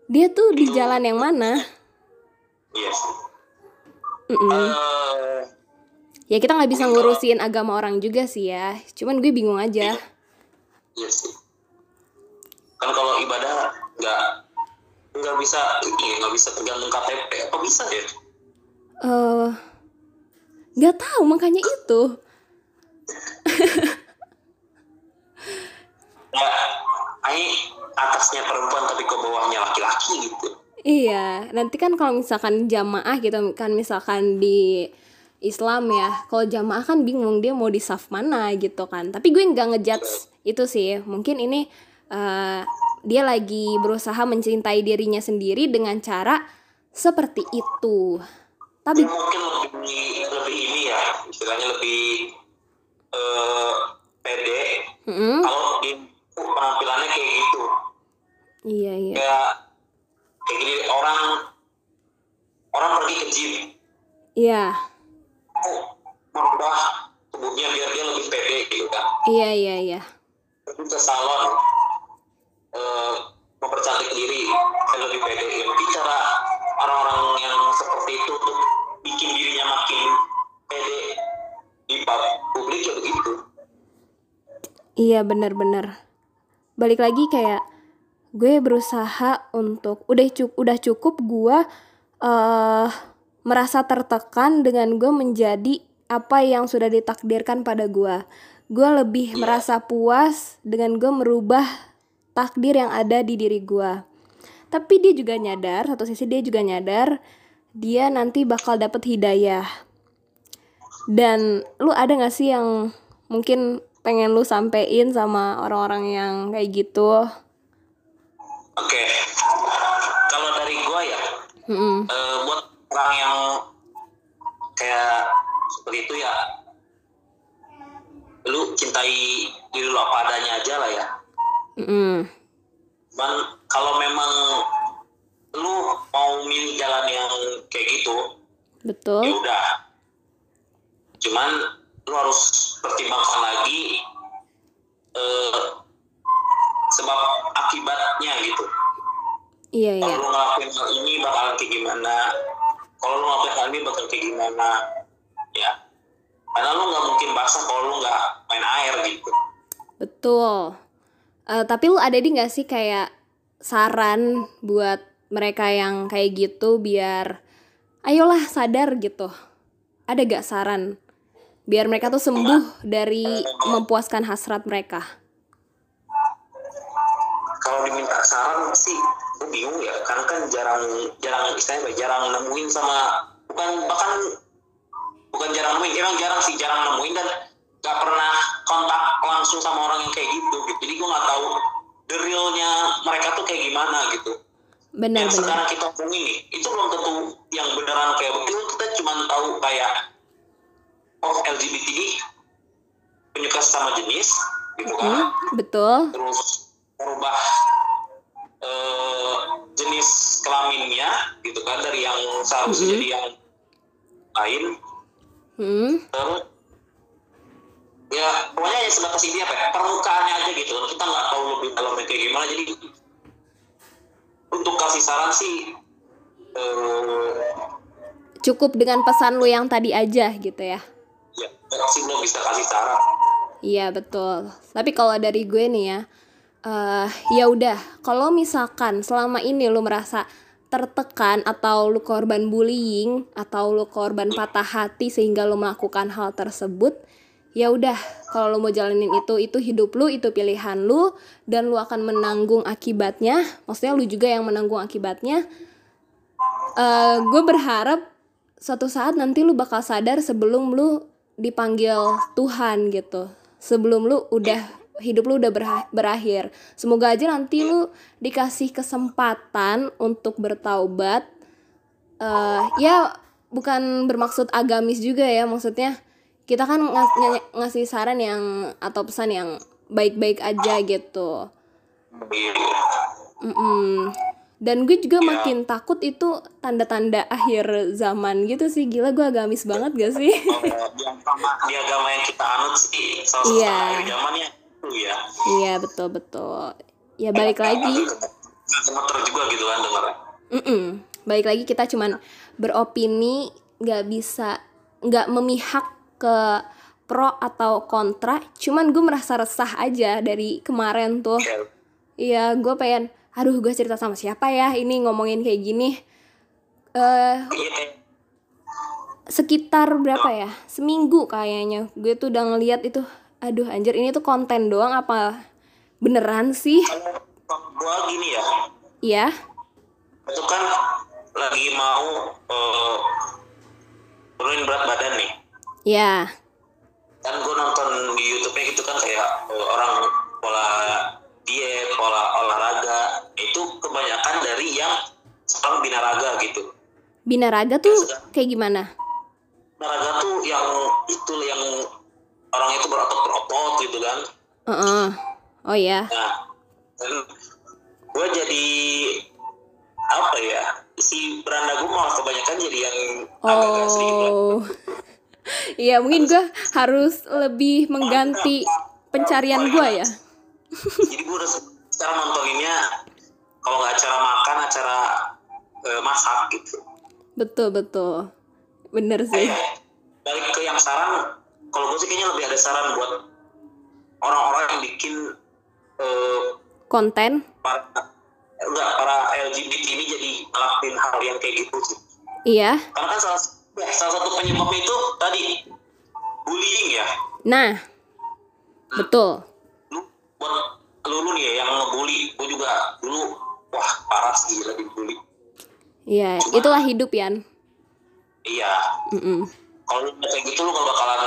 Speaker 1: dia tuh di jalan yang mana?
Speaker 2: Iya
Speaker 1: Mm -mm. Uh, ya kita nggak bisa ngurusin agama orang juga sih ya. Cuman gue bingung aja. Iya,
Speaker 2: iya sih. Kan kalau ibadah nggak nggak bisa ini nggak bisa tergantung KTP apa bisa ya?
Speaker 1: Eh uh, nggak tahu makanya itu
Speaker 2: ya ini atasnya perempuan tapi ke bawahnya laki-laki gitu
Speaker 1: iya nanti kan kalau misalkan jamaah gitu kan misalkan di Islam ya kalau jamaah kan bingung dia mau di saf mana gitu kan. Tapi gue nggak ngejudge itu sih. Mungkin ini uh, dia lagi berusaha mencintai dirinya sendiri dengan cara seperti itu. Tapi
Speaker 2: ya, mungkin lebih lebih ini ya istilahnya lebih uh, pede. Mm-hmm. kalau di penampilannya kayak gitu.
Speaker 1: Iya iya.
Speaker 2: Kayak kayak gini orang orang pergi ke gym.
Speaker 1: Iya.
Speaker 2: Oh, merubah tubuhnya biar dia lebih pede gitu kan
Speaker 1: iya iya iya.
Speaker 2: Pergi ke salon uh, mempercantik diri lebih pede. Bicara orang-orang yang seperti itu tuh bikin dirinya makin pede di publik ya begitu.
Speaker 1: Iya benar-benar. Balik lagi kayak gue berusaha untuk udah cukup udah cukup gue uh, merasa tertekan dengan gue menjadi apa yang sudah ditakdirkan pada gue gue lebih yeah. merasa puas dengan gue merubah takdir yang ada di diri gue tapi dia juga nyadar satu sisi dia juga nyadar dia nanti bakal dapet hidayah. Dan lu ada gak sih yang mungkin pengen lu sampein sama orang-orang yang kayak gitu oke
Speaker 2: okay. kalau dari gua ya mm -hmm. uh, buat orang yang kayak seperti itu ya lu cintai diri lu apa adanya aja lah ya mm -hmm. Dan kalau memang lu mau milih jalan yang kayak gitu
Speaker 1: betul
Speaker 2: ya udah cuman lu harus pertimbangkan lagi eh, sebab akibatnya gitu.
Speaker 1: Iya
Speaker 2: kalau
Speaker 1: iya
Speaker 2: lu ngelakuin hal ini bakalan kayak gimana? Kalau lu ngelakuin hal ini bakal kayak gimana? Ya. Karena lu nggak mungkin basah kalau lu nggak main air gitu.
Speaker 1: Betul. Uh, tapi lu ada di nggak sih kayak saran buat mereka yang kayak gitu biar ayolah sadar gitu? Ada gak saran biar mereka tuh sembuh dari mempuaskan hasrat mereka
Speaker 2: kalau diminta saran sih gue bingung ya. Karena kan jarang jarang istilahnya jarang nemuin sama bukan bahkan bukan jarang nemuin emang jarang sih jarang nemuin dan gak pernah kontak langsung sama orang yang kayak gitu gitu. Jadi gue nggak tahu the realnya mereka tuh kayak gimana gitu.
Speaker 1: Benar,
Speaker 2: yang
Speaker 1: benar.
Speaker 2: sekarang kita omongin nih itu belum tentu yang beneran kayak begitu. Kita cuma tahu kayak oh LGBT penyuka sama jenis gitu kan. Hmm,
Speaker 1: betul.
Speaker 2: Terus merubah uh, jenis kelaminnya gitu kan dari yang seharusnya hmm. jadi yang lain.
Speaker 1: Hmm.
Speaker 2: terus ya pokoknya ya sebatas ini apa ya permukaannya aja gitu. Kita nggak tahu lebih dalamnya kayak gimana. Jadi untuk kasih saran sih uh,
Speaker 1: cukup dengan pesan lu yang tadi aja gitu ya.
Speaker 2: ya belum bisa kasih saran.
Speaker 1: Iya betul. Tapi kalau dari gue nih ya uh, ya udah kalau misalkan selama ini lu merasa tertekan atau lu korban bullying atau lu korban patah hati sehingga lu melakukan hal tersebut ya udah kalau lu mau jalanin itu itu hidup lu itu pilihan lu dan lu akan menanggung akibatnya maksudnya lu juga yang menanggung akibatnya uh, gue berharap suatu saat nanti lu bakal sadar sebelum lu dipanggil Tuhan gitu sebelum lu udah hidup lu udah berakhir semoga aja nanti lu dikasih kesempatan untuk bertaubat uh, ya bukan bermaksud agamis juga ya maksudnya kita kan ngas ng ngasih saran yang atau pesan yang baik-baik aja gitu. Mm -mm. Dan gue juga ya. makin takut itu tanda-tanda akhir zaman gitu sih Gila gue agamis banget gak sih? Oh,
Speaker 2: di agama yang kita anut sih salah yeah. akhir zamannya itu ya.
Speaker 1: Iya betul-betul Ya balik lagi.
Speaker 2: juga gitu kan denger
Speaker 1: mm -mm. Balik lagi kita cuman beropini gak bisa gak memihak ke pro atau kontra. Cuman gue merasa resah aja dari kemarin tuh. Iya. Gue pengen aduh gue cerita sama siapa ya? Ini ngomongin kayak gini. Uh, sekitar berapa ya? Seminggu kayaknya. Gue tuh udah ngeliat itu aduh anjir ini tuh konten doang apa beneran sih
Speaker 2: gue gini ya
Speaker 1: iya
Speaker 2: itu kan lagi mau uh, turunin berat badan nih
Speaker 1: Ya.
Speaker 2: Kan gue nonton di YouTube-nya gitu kan kayak uh, orang pola diet, pola olahraga itu kebanyakan dari yang sekarang binaraga gitu.
Speaker 1: Binaraga tuh ya, kayak gimana?
Speaker 2: Binaraga tuh yang itu yang orang itu berotot berotot gitu kan.
Speaker 1: Uh -uh. Oh ya.
Speaker 2: Nah, dan gue jadi apa ya si beranda gue malah kebanyakan jadi yang
Speaker 1: oh. agak sedikit Iya mungkin gue harus lebih mengganti pencarian gue ya.
Speaker 2: Jadi gue udah secara nontoninnya kalau nggak acara makan acara uh, masak gitu.
Speaker 1: Betul betul, bener sih.
Speaker 2: Eh, balik ke yang saran, kalau gue sih kayaknya lebih ada saran buat orang-orang yang bikin uh,
Speaker 1: konten.
Speaker 2: Para, enggak para LGBT ini jadi ngelakuin hal yang kayak gitu sih.
Speaker 1: Iya.
Speaker 2: Karena kan salah Ya, salah satu penyebabnya itu tadi bullying ya.
Speaker 1: Nah, hmm. betul.
Speaker 2: Lu buat lu, lu nih ya yang ngebully, gue juga dulu wah parah sih lagi bully.
Speaker 1: Iya, itulah hidup Yan.
Speaker 2: Iya. Mm -mm. Kalau kayak gitu lu gak bakalan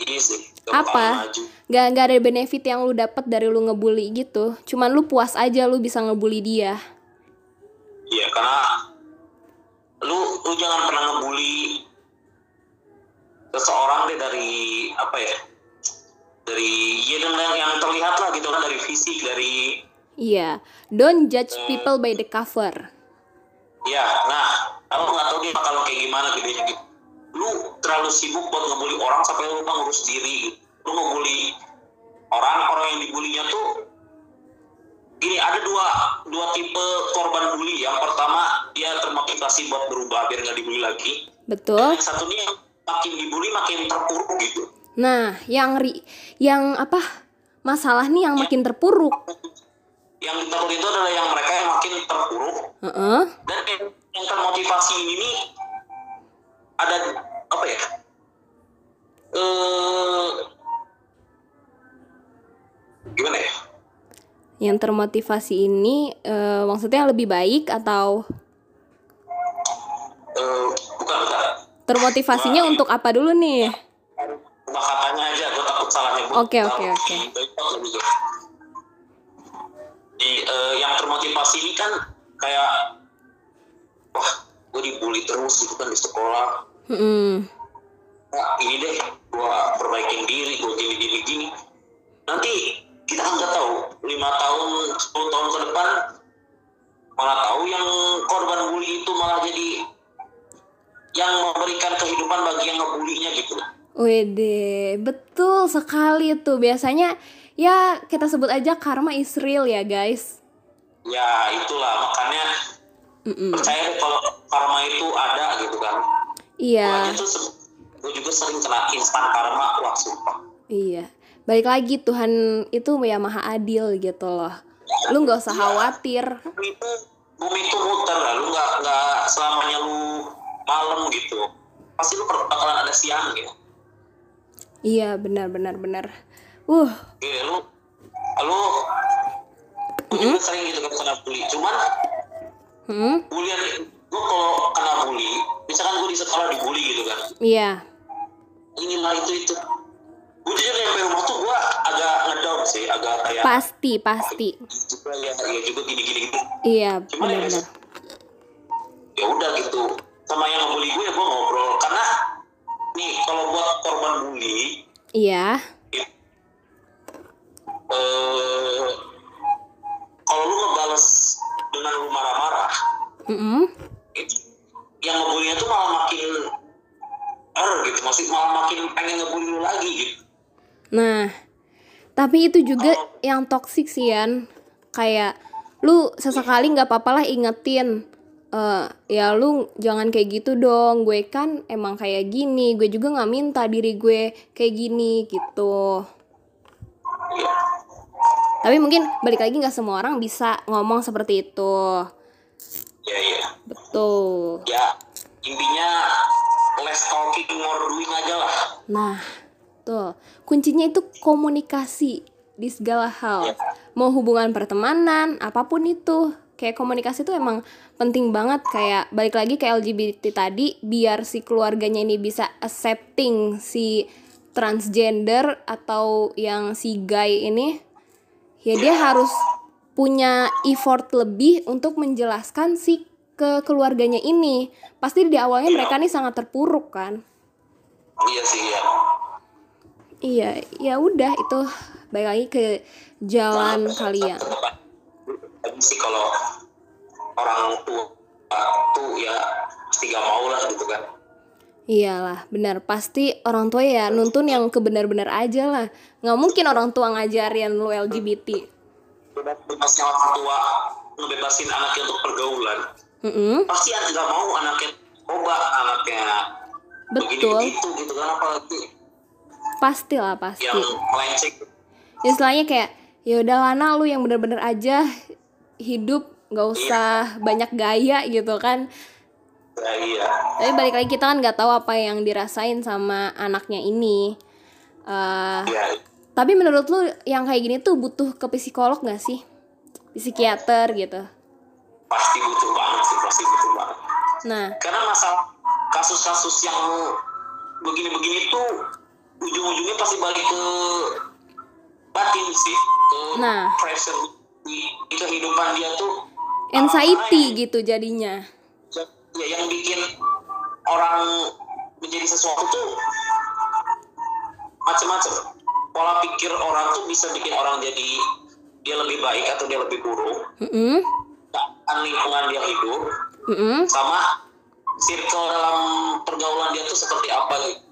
Speaker 2: ini sih.
Speaker 1: Gak Apa? Gak, gak ada benefit yang lu dapat dari lu ngebully gitu. Cuman lu puas aja lu bisa ngebully dia.
Speaker 2: Iya, karena lu lu jangan pernah ngebully seseorang deh dari apa ya dari ya yang, yang terlihat lah gitu kan dari fisik dari
Speaker 1: iya yeah. don't judge uh, people by the cover
Speaker 2: ya nah aku nggak tahu dia bakal kayak gimana gitu lu terlalu sibuk buat ngebully orang sampai lu lupa ngurus diri. Lu ngebully orang orang yang dibulinya tuh gini ada dua dua tipe korban bully. Yang pertama dia termotivasi buat berubah biar nggak dibully lagi.
Speaker 1: Betul.
Speaker 2: Dan yang satunya makin dibully makin terpuruk gitu.
Speaker 1: Nah yang ri yang apa masalah nih yang ya. makin terpuruk.
Speaker 2: Yang terpuruk itu adalah yang mereka yang makin terpuruk.
Speaker 1: Uh -uh.
Speaker 2: dan yang, yang termotivasi ini ada apa ya? Eh gimana ya?
Speaker 1: Yang termotivasi ini uh, maksudnya lebih baik atau
Speaker 2: uh, bukan bukan.
Speaker 1: termotivasinya uh, untuk apa dulu nih?
Speaker 2: Katanya aja gue takut salah nyebut.
Speaker 1: Oke oke oke.
Speaker 2: Di uh, yang termotivasi ini kan kayak wah gue dibully terus gitu kan di sekolah
Speaker 1: mm.
Speaker 2: nah, ini deh gue perbaikin diri gue gini gini gini nanti kita kan nggak tahu lima tahun sepuluh tahun ke depan malah tahu yang korban bully itu malah jadi yang memberikan kehidupan bagi yang ngebulinya gitu
Speaker 1: Wede, betul sekali tuh. Biasanya ya kita sebut aja karma is real ya guys.
Speaker 2: Ya itulah makanya mm -mm. percaya kalau karma itu ada gitu kan.
Speaker 1: Iya.
Speaker 2: Gue juga sering kena instan karma wah sumpah.
Speaker 1: Iya. Balik lagi Tuhan itu ya maha adil gitu loh. Lu nggak usah khawatir.
Speaker 2: Itu bumi itu muter lah. Lu nggak nggak selamanya lu malam gitu. Pasti lu bakalan ada siang gitu
Speaker 1: iya benar benar benar. Uh
Speaker 2: iya lu lu gue juga sering gitu kan kena bully. Cuman
Speaker 1: hmm
Speaker 2: bulian gue kalau kena bully misalkan gue di sekolah dibully gitu kan.
Speaker 1: Iya.
Speaker 2: Inilah itu itu. Gue jujur nyampe rumah tuh gue agak ngedown sih agak kayak
Speaker 1: pasti pasti.
Speaker 2: Juga ya ya juga gini gini gitu.
Speaker 1: Iya
Speaker 2: Cuman ya ya udah gitu. Sama yang ngebully gue ya gue ngobrol. Karena nih kalau buat korban bully
Speaker 1: iya.
Speaker 2: Eh kalau lu ngebales dengan lu marah-marah
Speaker 1: mm
Speaker 2: itu yang ngebullynya tuh malah makin er gitu masih malah makin pengen ngebully lu lagi gitu
Speaker 1: Nah, tapi itu juga yang toksik sih Yan. Kayak lu sesekali nggak apa-apa lah ingetin. eh ya lu jangan kayak gitu dong. Gue kan emang kayak gini. Gue juga nggak minta diri gue kayak gini gitu.
Speaker 2: Iya.
Speaker 1: Tapi mungkin balik lagi nggak semua orang bisa ngomong seperti itu.
Speaker 2: Ya iya
Speaker 1: Betul.
Speaker 2: ya intinya less talking more doing aja lah
Speaker 1: Nah, tuh kuncinya itu komunikasi di segala hal. Mau hubungan pertemanan, apa pun itu. Kayak komunikasi itu emang penting banget kayak balik lagi ke LGBT tadi biar si keluarganya ini bisa accepting si transgender atau yang si gay ini ya dia harus punya effort lebih untuk menjelaskan si ke keluarganya ini. Pasti di awalnya mereka nih sangat terpuruk kan.
Speaker 2: iya sih ya
Speaker 1: Iya, ya udah itu balik lagi ke jalan kalian.
Speaker 2: tapi sih kalau orang tua tuh ya pasti gak mau lah gitu kan
Speaker 1: Iyalah, benar. Pasti orang tua ya nuntun yang kebenar-benar aja lah. Nggak mungkin orang tua ngajarin lu LGBT.
Speaker 2: Bebasnya orang tua ngebebasin anaknya untuk pergaulan
Speaker 1: Mm-mm,
Speaker 2: pasti nggak mau anaknya coba anaknya begini
Speaker 1: betul,
Speaker 2: begitu gitu kan apalagi
Speaker 1: pasti lah pasti.
Speaker 2: yang melenceng
Speaker 1: Istilahnya kayak ya udah Lana lu yang bener-bener aja hidup nggak usah banyak gaya gitu kan.
Speaker 2: ya, iya
Speaker 1: Tapi balik lagi kita kan nggak tahu apa yang dirasain sama anaknya ini. Eh,
Speaker 2: ya
Speaker 1: Tapi menurut lu yang kayak gini tuh butuh ke psikolog gak sih? Psikiater gitu.
Speaker 2: pasti butuh banget sih pasti butuh banget
Speaker 1: Nah,
Speaker 2: karena masalah kasus-kasus yang begini-begini tuh ujung-ujungnya pasti balik ke batin sih ke
Speaker 1: Nah.
Speaker 2: pressure di, kehidupan dia tuh
Speaker 1: anxiety gitu jadinya.
Speaker 2: ya yang bikin orang menjadi sesuatu tuh macam-macam pola pikir orang tuh bisa bikin orang jadi dia lebih baik atau dia lebih buruk dan lingkungan dia hidup
Speaker 1: mm-mm.
Speaker 2: sama circle dalam pergaulan dia tuh seperti apa gitu.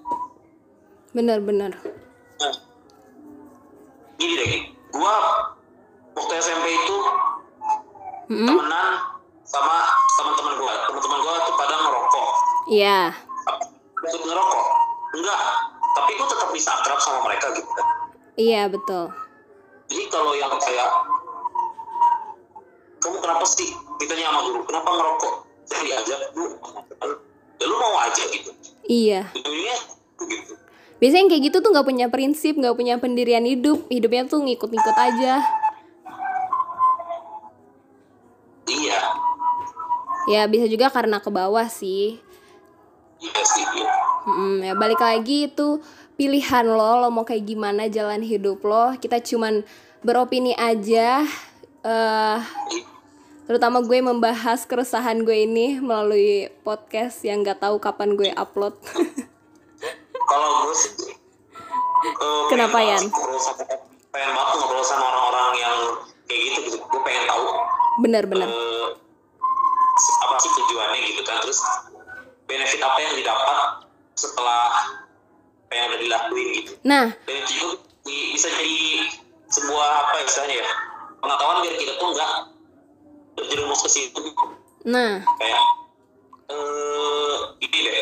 Speaker 1: Bener-bener.
Speaker 2: Nah, gini deh, gua waktu SMP itu
Speaker 1: Mm-mm.
Speaker 2: temenan sama teman-teman gua. Teman-teman gua tuh pada ngerokok.
Speaker 1: Iya,
Speaker 2: Ikut ngerokok? Enggak. Tapi gua tetap bisa akrab sama mereka gitu kan.
Speaker 1: iya betul.
Speaker 2: Jadi kalau yang kayak kamu kenapa sih ditanya sama guru kenapa ngerokok? Saya diajak bu, ya lu mau aja gitu.
Speaker 1: Iya.
Speaker 2: Ujungnya gitu.
Speaker 1: Biasanya yang kayak gitu tuh nggak punya prinsip, nggak punya pendirian hidup. Hidupnya tuh ngikut-ngikut aja.
Speaker 2: Iya,
Speaker 1: Ya bisa juga karena ke bawah sih.
Speaker 2: iya sih. Iya.
Speaker 1: Mm, ya balik lagi itu pilihan lo, lo mau kayak gimana jalan hidup lo. Kita cuman beropini aja. eh terutama gue membahas keresahan gue ini melalui podcast yang nggak tahu kapan gue upload.
Speaker 2: Kalau gue sih eh,
Speaker 1: Kenapa, Yan?
Speaker 2: sama pengen banget ngobrol sama orang-orang yang kayak gitu gitu. Gue pengen tahu
Speaker 1: Bener-bener.
Speaker 2: eh, apa sih tujuannya gitu kan. Terus benefit apa yang didapat setelah apa yang udah dilakuin gitu.
Speaker 1: Nah,
Speaker 2: Dan itu bisa jadi sebuah apa ya istilahnya ya pengetahuan biar kita tuh nggak terjerumus ke situ
Speaker 1: nah,
Speaker 2: kayak eh ini deh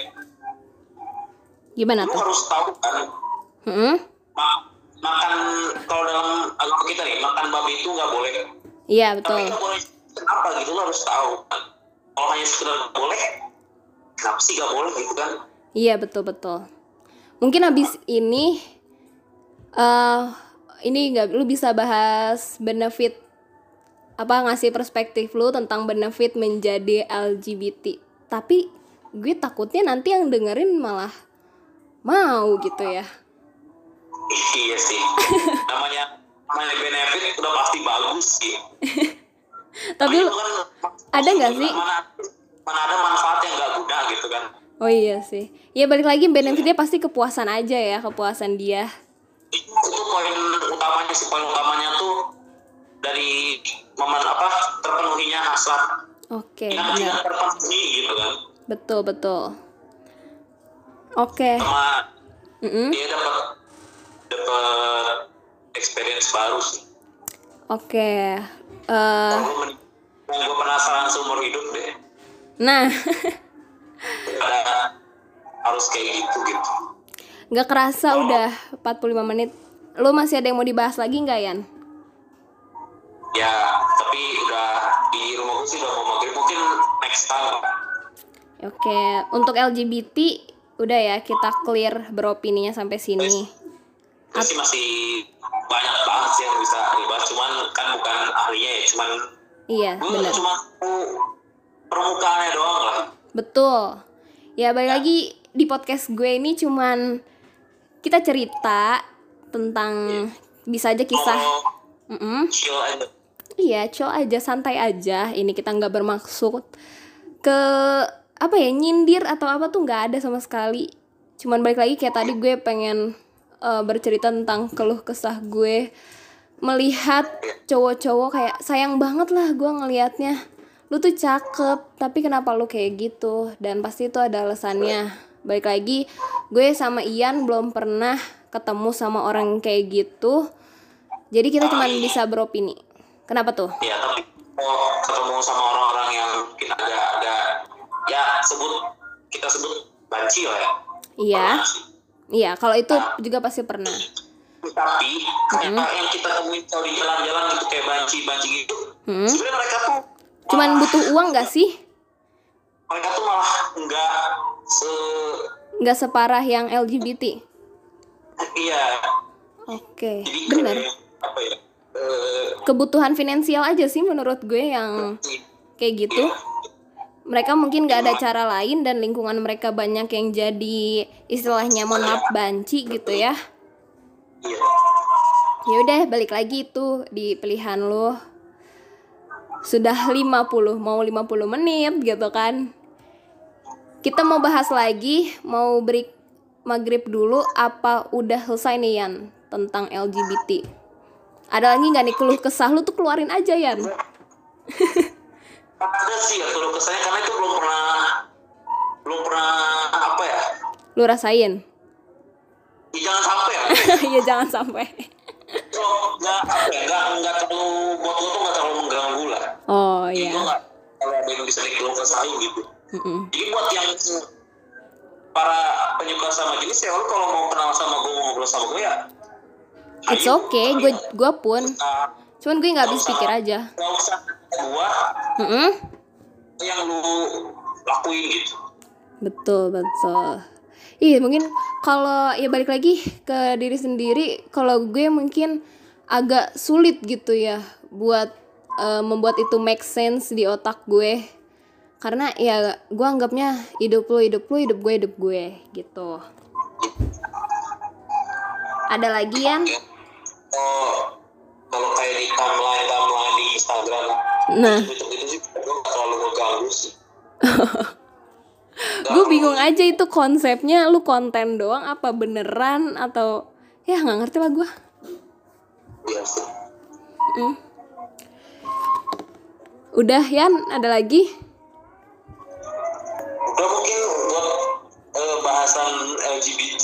Speaker 1: gimana
Speaker 2: lu
Speaker 1: tuh?
Speaker 2: harus tahu kan
Speaker 1: Hmm?
Speaker 2: ma- makan kalau dalam agama kita nih makan babi itu nggak boleh
Speaker 1: Iya
Speaker 2: tapi
Speaker 1: betul.
Speaker 2: nggak boleh kenapa gitu lo harus tahu kan kalau hanya sekedar nggak boleh kenapa sih gak boleh gitu kan
Speaker 1: Iya betul betul. Mungkin habis ini eh ini nggak lu bisa bahas benefit apa ngasih perspektif lu tentang benefit menjadi LGBT. Tapi gue takutnya nanti yang dengerin malah mau gitu ya.
Speaker 2: iya sih namanya namanya benefit udah pasti bagus sih
Speaker 1: Tapi lu-
Speaker 2: kan
Speaker 1: ada nggak sih?
Speaker 2: mana, mana ada manfaat yang nggak guna gitu kan
Speaker 1: oh iya sih. Ya balik lagi benefitnya pasti kepuasan aja ya, kepuasan dia.
Speaker 2: itu, itu poin utamanya sih poin utamanya tuh dari momen apa terpenuhinya hasrat
Speaker 1: Oke,
Speaker 2: yang tidak
Speaker 1: benar.
Speaker 2: terpenuhi gitu kan
Speaker 1: Betul betul. Oke.
Speaker 2: sama
Speaker 1: Mm-mm.
Speaker 2: dia dapat dapat experience baru sih
Speaker 1: Oke. Eh,
Speaker 2: men- yang gue penasaran seumur hidup deh
Speaker 1: nah,
Speaker 2: ada harus kayak gitu gitu
Speaker 1: nggak kerasa udah 45 menit. Lu masih ada yang mau dibahas lagi nggak Yan?
Speaker 2: ya tapi udah di rumah gue sih udah mau maghrib mungkin next time
Speaker 1: Oke, untuk LGBT udah ya kita clear beropininya sampai sini.
Speaker 2: Gue sih masih banyak banget sih yang bisa dibahas cuman kan bukan ahlinya ya cuman
Speaker 1: Iya, benar.
Speaker 2: cuma permukaannya doang lah
Speaker 1: Betul. Ya balik lagi di podcast gue ini cuman kita cerita tentang bisa aja kisah. Mm-mm.
Speaker 2: chill aja
Speaker 1: Iya, chill aja, santai aja. Ini kita nggak bermaksud ke apa ya nyindir atau apa tuh nggak ada sama sekali. Cuman balik lagi kayak tadi gue pengen eh, bercerita tentang keluh kesah gue melihat cowok-cowok kayak sayang banget lah gue ngelihatnya. Lu tuh cakep, tapi kenapa lu kayak gitu? Dan pasti itu ada alasannya. Balik lagi, gue sama Ian belum pernah ketemu sama orang kayak gitu. Jadi kita cuma bisa beropini. Kenapa tuh?
Speaker 2: ya tapi ketemu sama orang-orang yang mungkin agak-agak ya sebut kita sebut banci lah ya
Speaker 1: Iya, iya. Kalau itu juga pasti pernah.
Speaker 2: tapi kayak yang kita temuin kalau di jalan-jalan gitu kayak banci-banci gitu
Speaker 1: Hmm.
Speaker 2: sebenarnya mereka tuh
Speaker 1: Cuman butuh uang gak sih?
Speaker 2: mereka tuh malah enggak se
Speaker 1: Nggak separah yang LGBT.
Speaker 2: iya
Speaker 1: Oke,
Speaker 2: jadi
Speaker 1: bener.
Speaker 2: kayak apa ya eh,
Speaker 1: Kebutuhan finansial aja sih menurut gue yang kayak gitu. Mereka mungkin nggak ada cara lain dan lingkungan mereka banyak yang jadi istilahnya mohon maaf banci gitu ya.
Speaker 2: iya
Speaker 1: Ya udah balik lagi itu di pilihan lo. Sudah 50, mau 50 menit gitu kan. Kita mau bahas lagi, mau break maghrib dulu apa udah selesai nih Yan tentang LGBT. Ada lagi nggak nih keluh kesah lu tuh keluarin aja Yan.
Speaker 2: ada sih ya kalau kesannya karena itu belum pernah belum pernah apa ya
Speaker 1: Lu rasain.
Speaker 2: ya jangan sampai ya
Speaker 1: Iya jangan sampai.
Speaker 2: Kalau nggak apa ya nggak nggak terlalu buat lo tuh nggak terlalu mengganggu lah
Speaker 1: Oh iya.
Speaker 2: gue nggak kalau ada yang bisa dikeluh kesahin gitu
Speaker 1: Mm-mm.
Speaker 2: jadi buat yang para penyuka sama jenis ya kalau mau kenal sama gue mau ngobrol sama gue ya
Speaker 1: It's
Speaker 2: ayo.
Speaker 1: okay, gue gue pun.
Speaker 2: Nah,
Speaker 1: Cuman gue nggak habis pikir aja.
Speaker 2: nggak usah gua
Speaker 1: Mm-mm.
Speaker 2: yang lu lakuin gitu
Speaker 1: Betul, betul. Iya, mungkin kalau ya balik lagi ke diri sendiri, kalau gue mungkin agak sulit gitu ya buat eh, membuat itu make sense di otak gue. Karena ya gue anggapnya hidup lu hidup lu, hidup gue hidup gue gitu. Ada lagi yang
Speaker 2: oh kalau kayak di timeline timeline di Instagram
Speaker 1: Nah,
Speaker 2: itu itu sih gue terlalu mengganggu sih
Speaker 1: gue bingung aja itu konsepnya lu konten doang apa beneran atau ya nggak ngerti lah gue.
Speaker 2: Sih.
Speaker 1: Mm. Udah Yan, ada lagi?
Speaker 2: udah mungkin buat eh, bahasan LGBT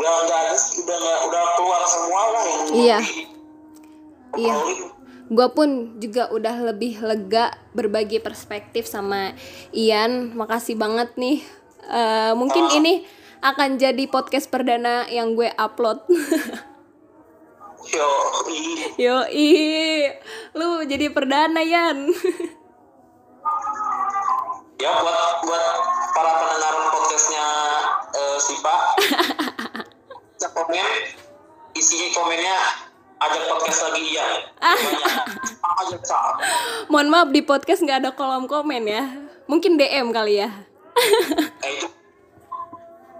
Speaker 2: udah nggak ada udah nggak udah keluar semua lah yang
Speaker 1: Iya. Iya gue pun juga udah lebih lega berbagi perspektif sama Ian. Makasih banget nih. Uh, mungkin ah. ini akan jadi podcast perdana yang gue upload.
Speaker 2: Yo i.
Speaker 1: Lu jadi perdana Ian?
Speaker 2: ya buat buat para pendengar podcastnya eh, uh, Sipa komen. Isi komennya ajak podcast lagi iya. Ajak
Speaker 1: Mohon maaf di podcast nggak ada kolom komen ya. Mungkin DM kali ya.
Speaker 2: eh itu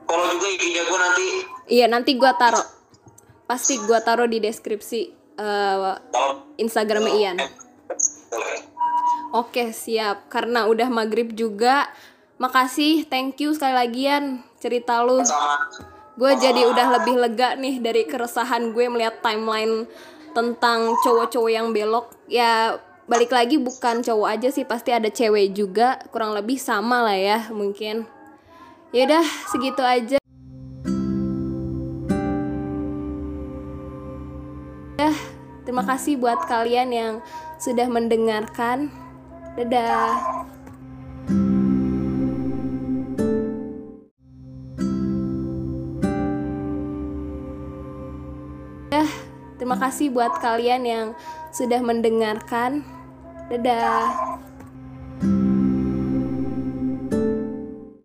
Speaker 2: kalau juga IG gue nanti.
Speaker 1: Iya nanti gue taruh. Pasti gue taruh di deskripsi uh, Instagramnya Ian. Oke siap. Karena udah maghrib juga. Makasih, thank you sekali lagi Ian cerita lu. Gue jadi udah lebih lega nih dari keresahan gue melihat timeline tentang cowok-cowok yang belok. Ya balik lagi bukan cowok aja sih pasti ada cewek juga kurang lebih sama lah ya mungkin. Ya udah segitu aja. Ya terima kasih buat kalian yang sudah mendengarkan. Dadah terima kasih buat kalian yang sudah mendengarkan Dadah.